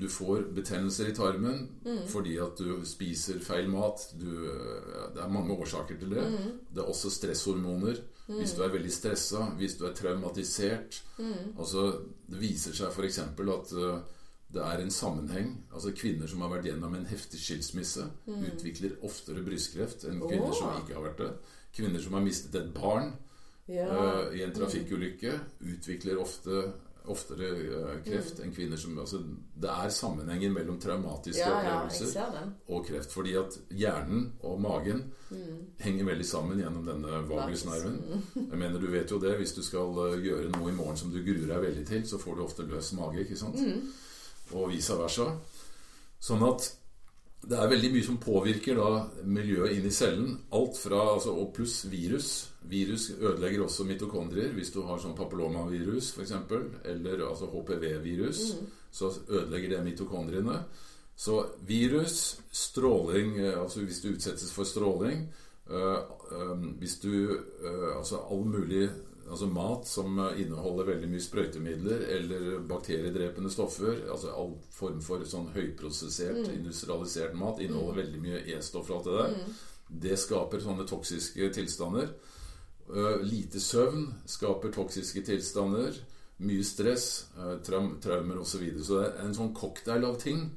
du får betennelser i tarmen mm. fordi at du spiser feil mat. Du, det er mange årsaker til det. Mm. Det er også stresshormoner. Mm. Hvis du er veldig stressa, hvis du er traumatisert mm. altså, Det viser seg f.eks. at uh, det er en sammenheng. Altså Kvinner som har vært gjennom en heftig skilsmisse, mm. utvikler oftere brystkreft enn kvinner oh. som ikke har vært det. Kvinner som har mistet et barn ja. uh, i en trafikkulykke, utvikler ofte oftere uh, kreft mm. enn kvinner som altså, Det er sammenhenger mellom traumatiske ja, opplevelser ja, og kreft. Fordi at hjernen og magen mm. henger veldig sammen gjennom denne vagusnerven. [LAUGHS] Jeg mener, Du vet jo det. Hvis du skal uh, gjøre noe i morgen som du gruer deg veldig til, så får du ofte løs mage. ikke sant? Mm. Og vice versa. Sånn at det er veldig mye som påvirker da miljøet inni cellen. Alt fra, altså, Og pluss virus. Virus ødelegger også mitokondrier. Hvis du har sånn papillomavirus f.eks., eller altså HPV-virus, mm. så ødelegger det mitokondriene. Så virus, stråling eh, Altså hvis du utsettes for stråling øh, øh, Hvis du øh, Altså all mulig altså mat som inneholder veldig mye sprøytemidler eller bakteriedrepende stoffer, altså all form for sånn høyprosessert, mm. industrialisert mat, inneholder mm. veldig mye E-stoff og alt det der. Mm. Det skaper sånne toksiske tilstander. Uh, lite søvn skaper toksiske tilstander. Mye stress, uh, traum, traumer osv. Så, videre. så det er en sånn cocktail av ting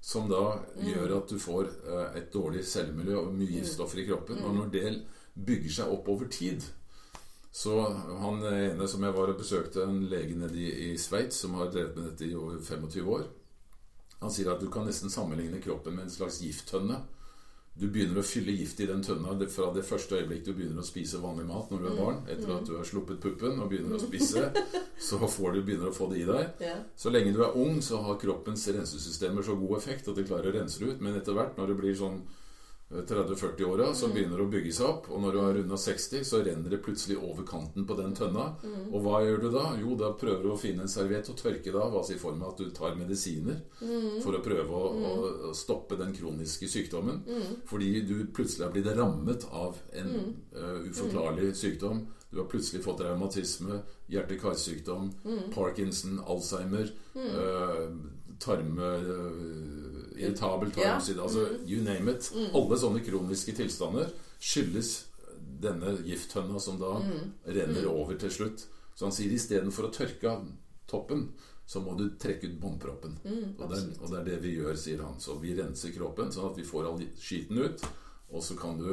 som da mm. gjør at du får uh, et dårlig cellemiljø og mye mm. giftstoffer i kroppen. Og når det bygger seg opp over tid, så han ene som jeg var og besøkte, en lege nede i, Sveits som har drevet med dette i over 25 år, han sier at du kan nesten sammenligne kroppen med en slags gifttønne. Du begynner å fylle gift i den tønna fra det første øyeblikk du begynner å spise vanlig mat når du er mm. barn. Etter at du har sluppet puppen og begynner å spise, [LAUGHS] så får du begynner å få det i deg. Så lenge du er ung, så har kroppens rensesystemer så god effekt at de klarer å rense det ut. Men etter hvert, når det blir sånn 30-40-åra som mm. begynner å bygge seg opp. Og når du har runda 60, så renner det plutselig over kanten på den tønna. Mm. Og hva gjør du da? Jo, da prøver du å finne en serviett og tørke det av. Altså i form av at du tar medisiner mm. for å prøve å, mm. å, stoppe den kroniske sykdommen. Mm. Fordi du plutselig har blitt rammet av en uh, uforklarlig sykdom. Du har plutselig fått revmatisme, hjerte-karsykdom, Parkinson, Alzheimer, uh, tarme... Uh, irritabel tarmside, altså mm. you name it. Mm. Alle sånne kroniske tilstander skyldes denne gifttønna som da mm. renner over til slutt. Så han sier istedenfor å tørke av toppen, så må du trekke ut båndproppen. Mm, og, og, det er det vi gjør, sier han. Så vi renser kroppen sånn at vi får all skiten ut, og så kan du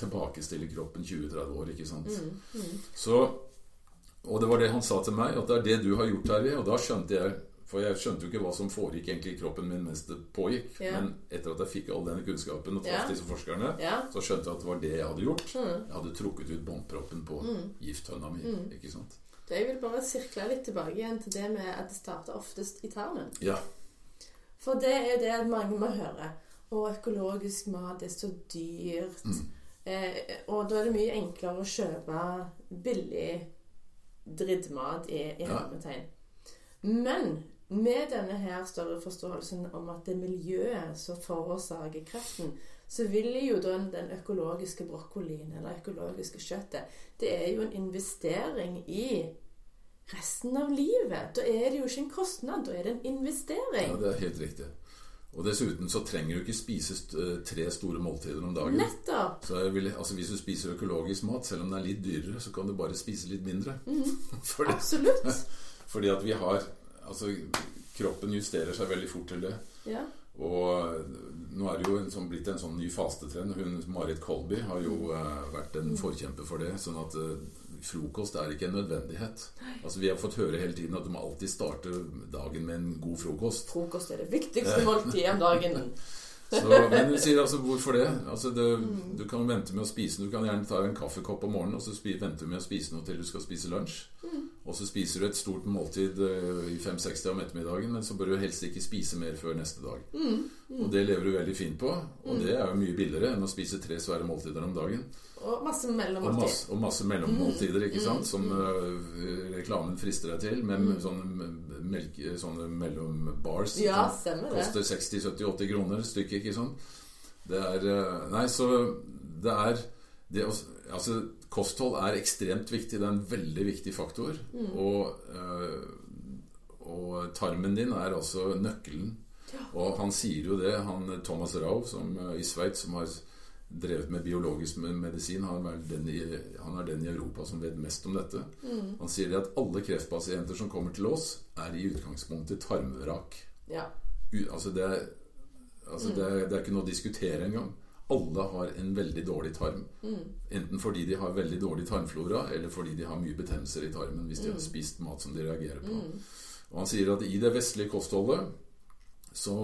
tilbakestille kroppen 20-30 år, ikke sant. Mm, mm. Så og det var det han sa til meg, at det er det du har gjort, Terje. Og da skjønte jeg For jeg skjønte jo ikke hva som foregikk egentlig i kroppen min mens det pågikk. Ja. Men etter at jeg fikk all denne kunnskapen og traff Ja. disse forskerne, Ja. så skjønte jeg at det var det jeg hadde gjort. Mm. Jeg hadde trukket ut båndproppen på gifttønna mi. Ikke sant? Jeg vil bare sirkle litt tilbake igjen til det med at det starter oftest i tarmen. Ja. For det er det mange må høre. Og økologisk mat er så dyrt. Mm. Eh, og da er det mye enklere å kjøpe billig drittmat i, i Ja. hermetegn. Men med denne her større forståelsen om at det er miljøet som forårsaker kreften, så vil jo den, den økologiske brokkolien eller økologiske kjøttet Det er jo en investering i resten av livet. Da er det jo ikke en kostnad, da er det en investering. ja, det er helt riktig. Og dessuten så trenger du ikke spise eh, tre store måltider om dagen. Nettopp! Så jeg vil, altså Hvis du spiser økologisk mat, selv om den er litt dyrere, så kan du bare spise litt mindre. [LAUGHS] fordi, Absolutt. [LAUGHS] fordi at vi har Altså, kroppen justerer seg veldig fort til det. Ja. Og nå er det jo en sånn, blitt en sånn ny fastetrend. Hun, Marit Kolby har jo eh, vært en forkjemper for det. Sånn at eh, frokost er ikke en nødvendighet. Altså Vi har fått høre hele tiden at du må alltid starte dagen med en god frokost. Frokost er det viktigste måltidet om dagen. [LAUGHS] Så, [LAUGHS] men hun sier altså hvorfor det? Altså det, Du kan vente med å spise Du kan gjerne ta en kaffekopp om morgenen og så vente med å spise noe til du skal spise lunsj. Og så spiser du et stort måltid eh, i 5-60 om ettermiddagen, men så bør du helst ikke spise mer før neste dag. Og det lever du veldig fint på, og det er jo mye billigere enn å spise tre svære måltider om dagen. Og masse Og masse, og masse mellommåltider, ikke sant, som uh, reklamen frister deg til, med sånne, melk, sånne mellombars. Ja, stemmer det. Koster 60-70-80 kroner stykket, ikke sant? Det er uh, Nei, så det er det Altså, kosthold er ekstremt viktig. Det er en veldig viktig faktor. Mm. Og, uh, og tarmen din er altså nøkkelen. Og han sier jo det, han Thomas Rau som, i Sveits, som har drevet med biologisk medisin, han er, den i, han er den i Europa som vet mest om dette. Mm. Han sier at alle kreftpasienter som kommer til oss, er i utgangspunktet tarmvrak. Ja. U- Altså det, er- mm. det, er, det er ikke noe å diskutere engang. Alle har en veldig dårlig tarm. Enten fordi de har veldig dårlig tarmflora, eller fordi de har mye betennelser i tarmen hvis de har spist mat som de reagerer på. Og han sier at i det vestlige kostholdet så,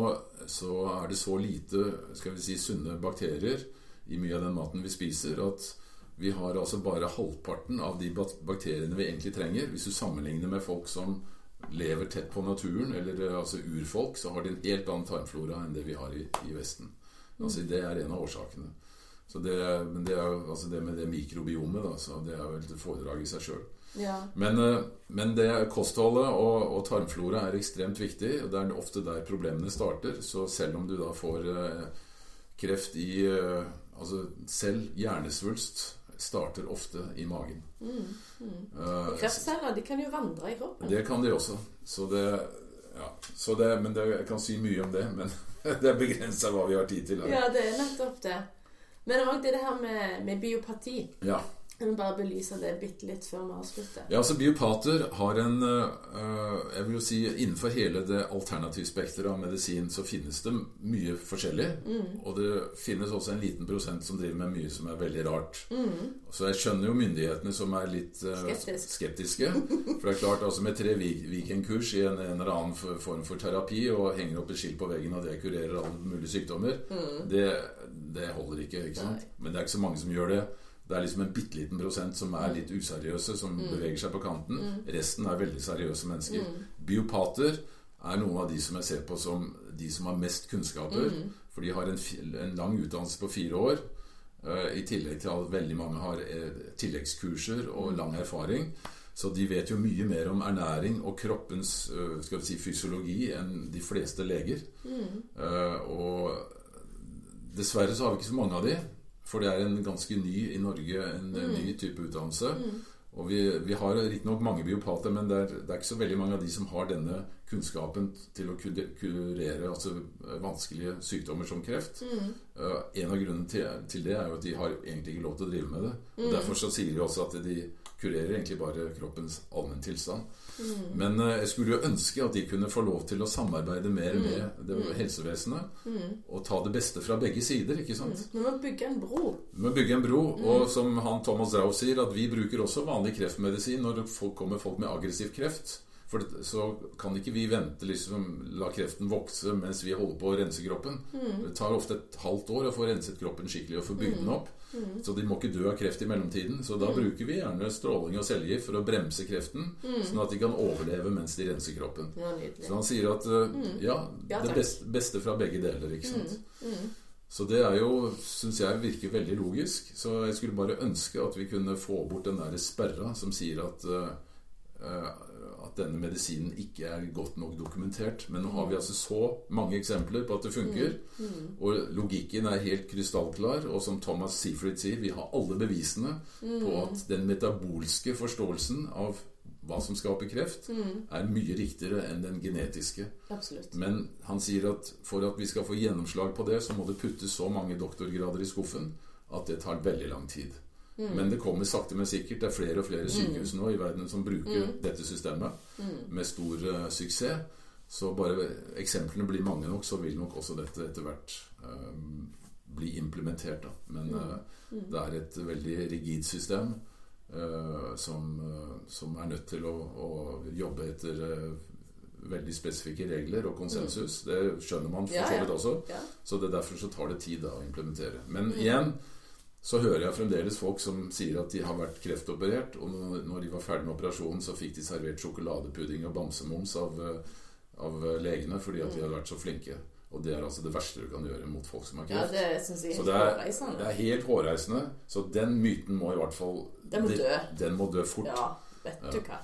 så er det så lite skal vi si, sunne bakterier i mye av den maten vi spiser, at vi har altså bare halvparten av de bakteriene vi egentlig trenger. Hvis du sammenligner med folk som lever tett på naturen, eller eh, altså urfolk, så har de en helt annen tarmflora enn det vi har i, i Vesten. Altså, det er en av årsakene. Så det, men det, er, altså det med det mikrobiomet, da, så det er vel et foredrag i seg sjøl. ja. Men, eh, men det kostholdet og, og tarmflora er ekstremt viktig. og Det er ofte der problemene starter. Så selv om du da får eh, kreft i Altså selv hjernesvulst starter ofte i magen. Eh, Kreftceller de kan jo vandre i kroppen. det kan de også. Så det, ja, så det Men det, jeg kan si mye om det. Men [LAUGHS] det er begrensa hva vi har tid til. her. Ja, det er nettopp det. Men òg det her med, med biopati. Ja. Jeg vil bare belyse det bitte litt før vi avslutter. Ja, altså Biopater har en øh, Jeg vil jo si Innenfor hele det alternativspekteret av medisin så finnes det mye forskjellig. Og det finnes også en liten prosent som driver med mye som er veldig rart. Så jeg skjønner jo myndighetene som er litt øh, Skeptisk. skeptiske. [LAUGHS] For det er klart, altså med tre vi- weekendkurs i en, en eller annen form for terapi og henger opp et skilt på veggen og det kurerer alle mulige sykdommer, det, det holder ikke. ikke sant? Men det er ikke så mange som gjør det. Det er liksom en bitte liten prosent som er litt useriøse, som beveger seg på kanten. Resten er veldig seriøse mennesker. Biopater er noen av de som jeg ser på som de som har mest kunnskaper. For de har en, en lang utdannelse på fire år. Uh, I tillegg til at veldig mange har eh, tilleggskurser og lang erfaring. Så de vet jo mye mer om ernæring og kroppens uh, skal vi si, fysiologi enn de fleste leger. Eh, og dessverre så har vi ikke så mange av de. For det er en ganske ny i Norge, en mm. ny type utdannelse. Og vi, vi har riktignok mange biopater, men det er, det er ikke så veldig mange av de som har denne kunnskapen til å kurere altså, eh, vanskelige sykdommer som kreft. Eh, en av grunnene til, til det er jo at de har egentlig ikke lov til å drive med det. Og Derfor så sier de også at de kurerer egentlig bare kroppens allmenntilstand. Mm. Men eh, jeg skulle jo ønske at de kunne få lov til å samarbeide mer Mm. med det Mm. helsevesenet. Mm. Og ta det beste fra begge sider, ikke sant? Vi må bygge en bro. Vi må bygge en bro, Mm. og som han Thomas Rau sier, at vi bruker også vanlig kreftmedisin når det folk kommer folk med aggressiv kreft. For det, så kan ikke vi vente liksom la kreften vokse mens vi holder på å rense kroppen. Mm. Det tar ofte et halvt år å få renset kroppen skikkelig og få bygd den opp. Mm. Så de må ikke dø av kreft i mellomtiden. Så da Mm. bruker vi gjerne stråling og cellegift for å bremse kreften, Mm. sånn at de kan overleve mens de renser kroppen. Ja. Så han sier at uh, Mm. ja, Ja, det beste, beste fra begge deler, ikke sant. Mm. Så det er jo, syns jeg, virker veldig logisk. Så jeg skulle bare ønske at vi kunne få bort den der sperra som sier at uh, uh, at denne medisinen ikke er godt nok dokumentert. Men nå har vi altså så mange eksempler på at det funker. Mm. Og logikken er helt krystallklar. Og som Thomas Seafried sier, vi har alle bevisene Mm. på at den metabolske forståelsen av hva som skaper kreft, Mm. er mye riktigere enn den genetiske. Absolutt. Men han sier at for at vi skal få gjennomslag på det, så må det puttes så mange doktorgrader i skuffen at det tar veldig lang tid. Mm. Men det kommer sakte, men sikkert. Det er flere og flere sykehus nå i verden som bruker Mm. dette systemet Mm. med stor uh, suksess. Så bare eksemplene blir mange nok, så vil nok også dette etter hvert um, bli implementert. Da. Men Mm. Mm. det er et veldig rigid system uh, som, som er nødt til å, å jobbe etter veldig spesifikke regler og konsensus. Det skjønner man for så vidt også. Ja. Så det er derfor så tar det tid da å implementere. Men Mm. igjen så hører jeg fremdeles folk som sier at de har vært kreftoperert, og når- de var ferdig med operasjonen, så fikk de servert sjokoladepudding og bamsemums av, av legene fordi at de hadde vært så flinke. Og det er altså det verste du kan gjøre mot folk som har ja, kreft. det synes jeg Så er det er, hårreisende. det er helt hårreisende. Så den myten må i hvert fall Den må dø. Den må dø fort. Ja, vet du hva.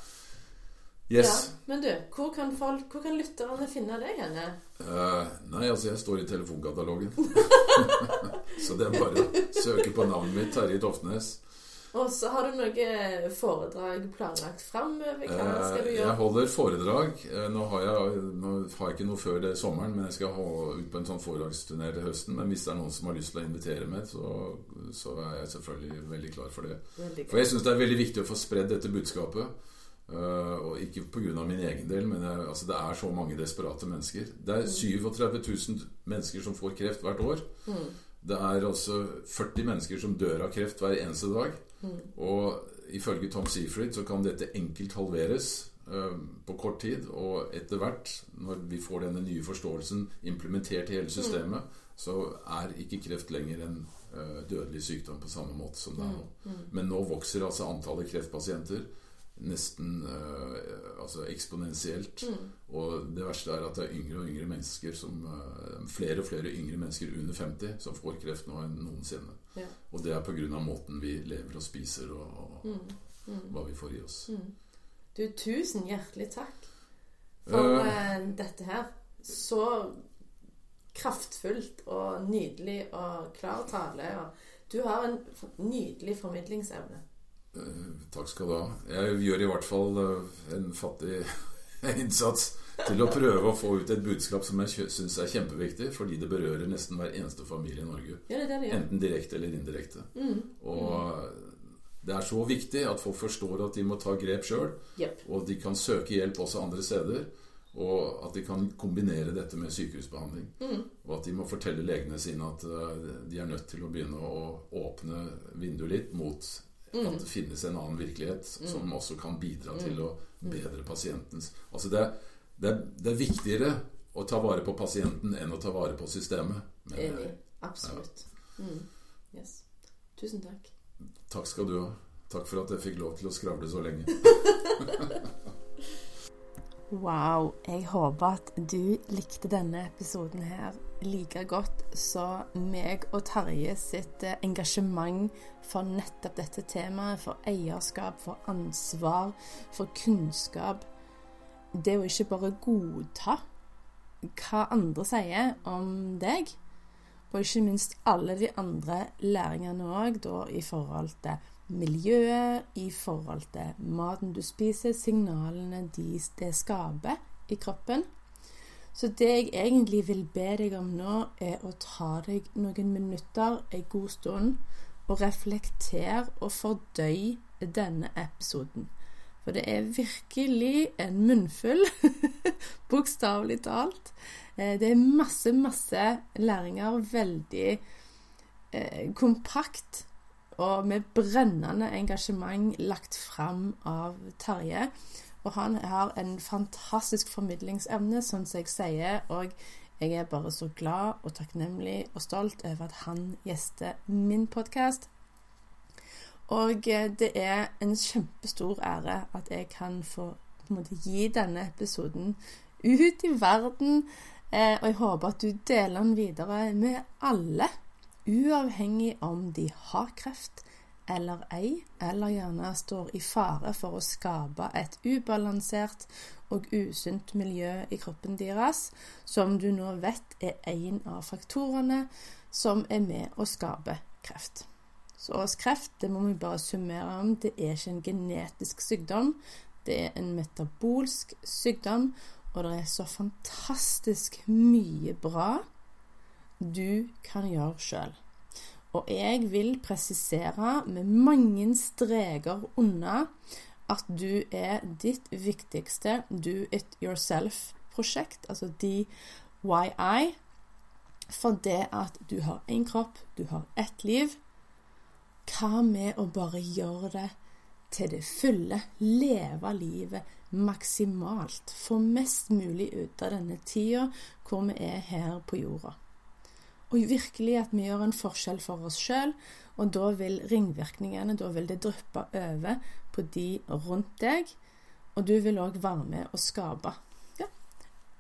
Yes. Ja, men du, hvor kan, folk, hvor kan lytterne finne deg henne? Uh, nei, altså, jeg står i telefonkatalogen. [LAUGHS] så det er bare å søke på navnet mitt, Terje Toftnes. Og så har du noe foredrag planlagt framover. Hva skal du gjøre? Jeg holder foredrag. Eh, Nå har, jeg, nå har jeg ikke noe før det sommeren, men jeg skal ha ut på en sånn foredragsturné til høsten. Men hvis det er noen som har lyst til å invitere meg, så, så er jeg selvfølgelig veldig klar for det. For jeg syns det er veldig viktig å få spredd dette budskapet. Eh, og ikke pga. min egen del, men jeg, altså, det er så mange desperate mennesker. Det er 37 000 mennesker som får kreft hvert år. Mm. Det er altså 40 mennesker som dør av kreft hver eneste dag. Mm. Og ifølge Tom Seafried så kan dette enkelt halveres uh, på kort tid. Og etter hvert, når vi får denne nye forståelsen implementert i hele systemet, så er ikke kreft lenger en uh, dødelig sykdom på samme måte som det er nå. Mm. Mm. Men nå vokser altså antallet kreftpasienter nesten eh, altså eksponentielt. Mm. Og det verste er at det er yngre og yngre mennesker som eh, Flere og flere yngre mennesker under 50 som får kreft nå enn noensinne. Ja. Og det er pga. måten vi lever og spiser og, og Mm. Mm. hva vi får i oss. Mm. Du, tusen hjertelig takk for eh, dette her. Så kraftfullt og nydelig og klar tale. Og du har en nydelig formidlingsevne. Eh, takk skal du ha. Jeg gjør i hvert fall eh, en fattig [LAUGHS] innsats til å prøve å få ut et budskap som jeg syns er kjempeviktig, fordi det berører nesten hver eneste familie i Norge. Ja, det det ja. Enten direkte eller indirekte. Mm. Og det er så viktig at folk forstår at de må ta grep sjøl, yep. og de kan søke hjelp også andre steder. Og at de kan kombinere dette med sykehusbehandling. Mm. Og at de må fortelle legene sine at eh, de er nødt til å begynne å åpne vinduet litt mot. At det finnes en annen virkelighet som også kan bidra til å Mm. bedre pasientens Altså det, det, det er viktigere å ta vare på pasienten enn å ta vare på systemet. Men. Enig. Absolutt. Mm. Yes. Tusen takk. Takk skal du ha. Takk for at jeg fikk lov til å skravle så lenge. [LAUGHS] Wow. Jeg håper at du likte denne episoden her like godt som meg og Terje sitt eh, engasjement for nettopp dette temaet. For eierskap, for ansvar, for kunnskap. Det å ikke bare godta hva andre sier om deg, og ikke minst alle de andre læringene òg, da i forhold til miljøet, i forhold til maten du spiser, signalene de, det skaper i kroppen. Så det jeg egentlig vil be deg om nå, er å ta deg noen minutter, en god stund, og reflektere og fordøy denne episoden. For det er virkelig en munnfull, [LAUGHS] bokstavelig talt. Eh, det er masse, masse læringer. Veldig eh, kompakt og med brennende engasjement lagt fram av Terje. Og han har en fantastisk formidlingsevne, som jeg sier. Og jeg er bare så glad og takknemlig og stolt over at han gjester min podkast. Og eh, det er en kjempestor ære at jeg kan få måte, gi denne episoden ut i verden. Eh, og jeg håper at du deler den videre med alle, uavhengig om de har kreft eller ei, eller gjerne står i fare for å skape et ubalansert og usunt miljø i kroppen deres, som du nå vet er en av faktorene som er med å skape kreft. Så hos kreft, det må vi bare summere om, det er ikke en genetisk sykdom. Det er en metabolsk sykdom, og det er så fantastisk mye bra du kan gjøre sjøl. Og jeg vil presisere med mange streker unna at du er ditt viktigste do it yourself-prosjekt, altså DYI, for det at du har én kropp, du har ett liv, hva med å bare gjøre det til det fulle? Leve livet maksimalt. Få mest mulig ut av denne tida hvor vi er her på jorda. Og virkelig at vi gjør en forskjell for oss sjøl, og da vil ringvirkningene, da vil det dryppe over på de rundt deg, og du vil òg være med og skape ja,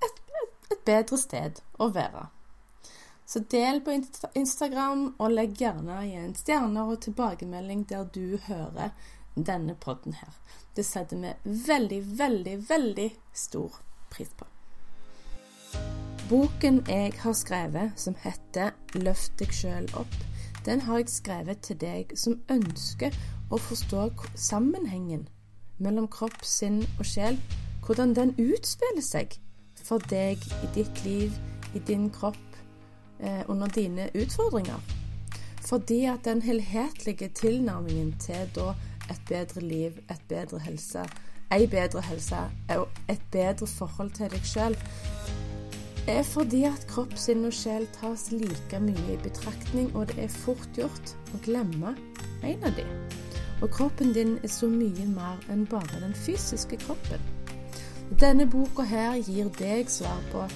et, et, et bedre sted å være. Så del på Instagram, og legg gjerne igjen stjerner og tilbakemelding der du hører denne podden her. Det setter vi veldig, veldig, veldig stor pris på. Boken jeg har skrevet, som heter 'Løft deg sjøl opp', den har jeg skrevet til deg som ønsker å forstå sammenhengen mellom kropp, sinn og sjel, hvordan den utspiller seg for deg i ditt liv, i din kropp, eh, under dine utfordringer. Fordi at den helhetlige tilnærmingen til da et bedre liv, et bedre helse, ei bedre helse og et bedre forhold til deg sjøl, er fordi at kropp, sinn og sjel tas like mye i betraktning, og det er fort gjort å glemme en av dem. Og kroppen din er så mye mer enn bare den fysiske kroppen. Denne boka her gir deg svar på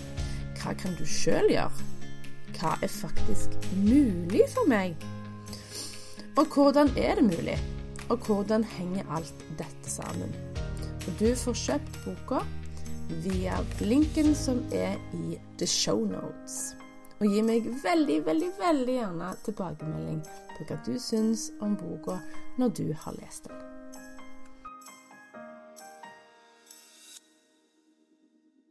hva kan du sjøl gjøre hva er faktisk mulig for meg? Og hvordan er det mulig? Og hvordan henger alt dette sammen? Og du får kjøpt boka via linken som er i the show notes. Og gi meg veldig, veldig, veldig gjerne tilbakemelding på hva du syns om boka når du har lest den.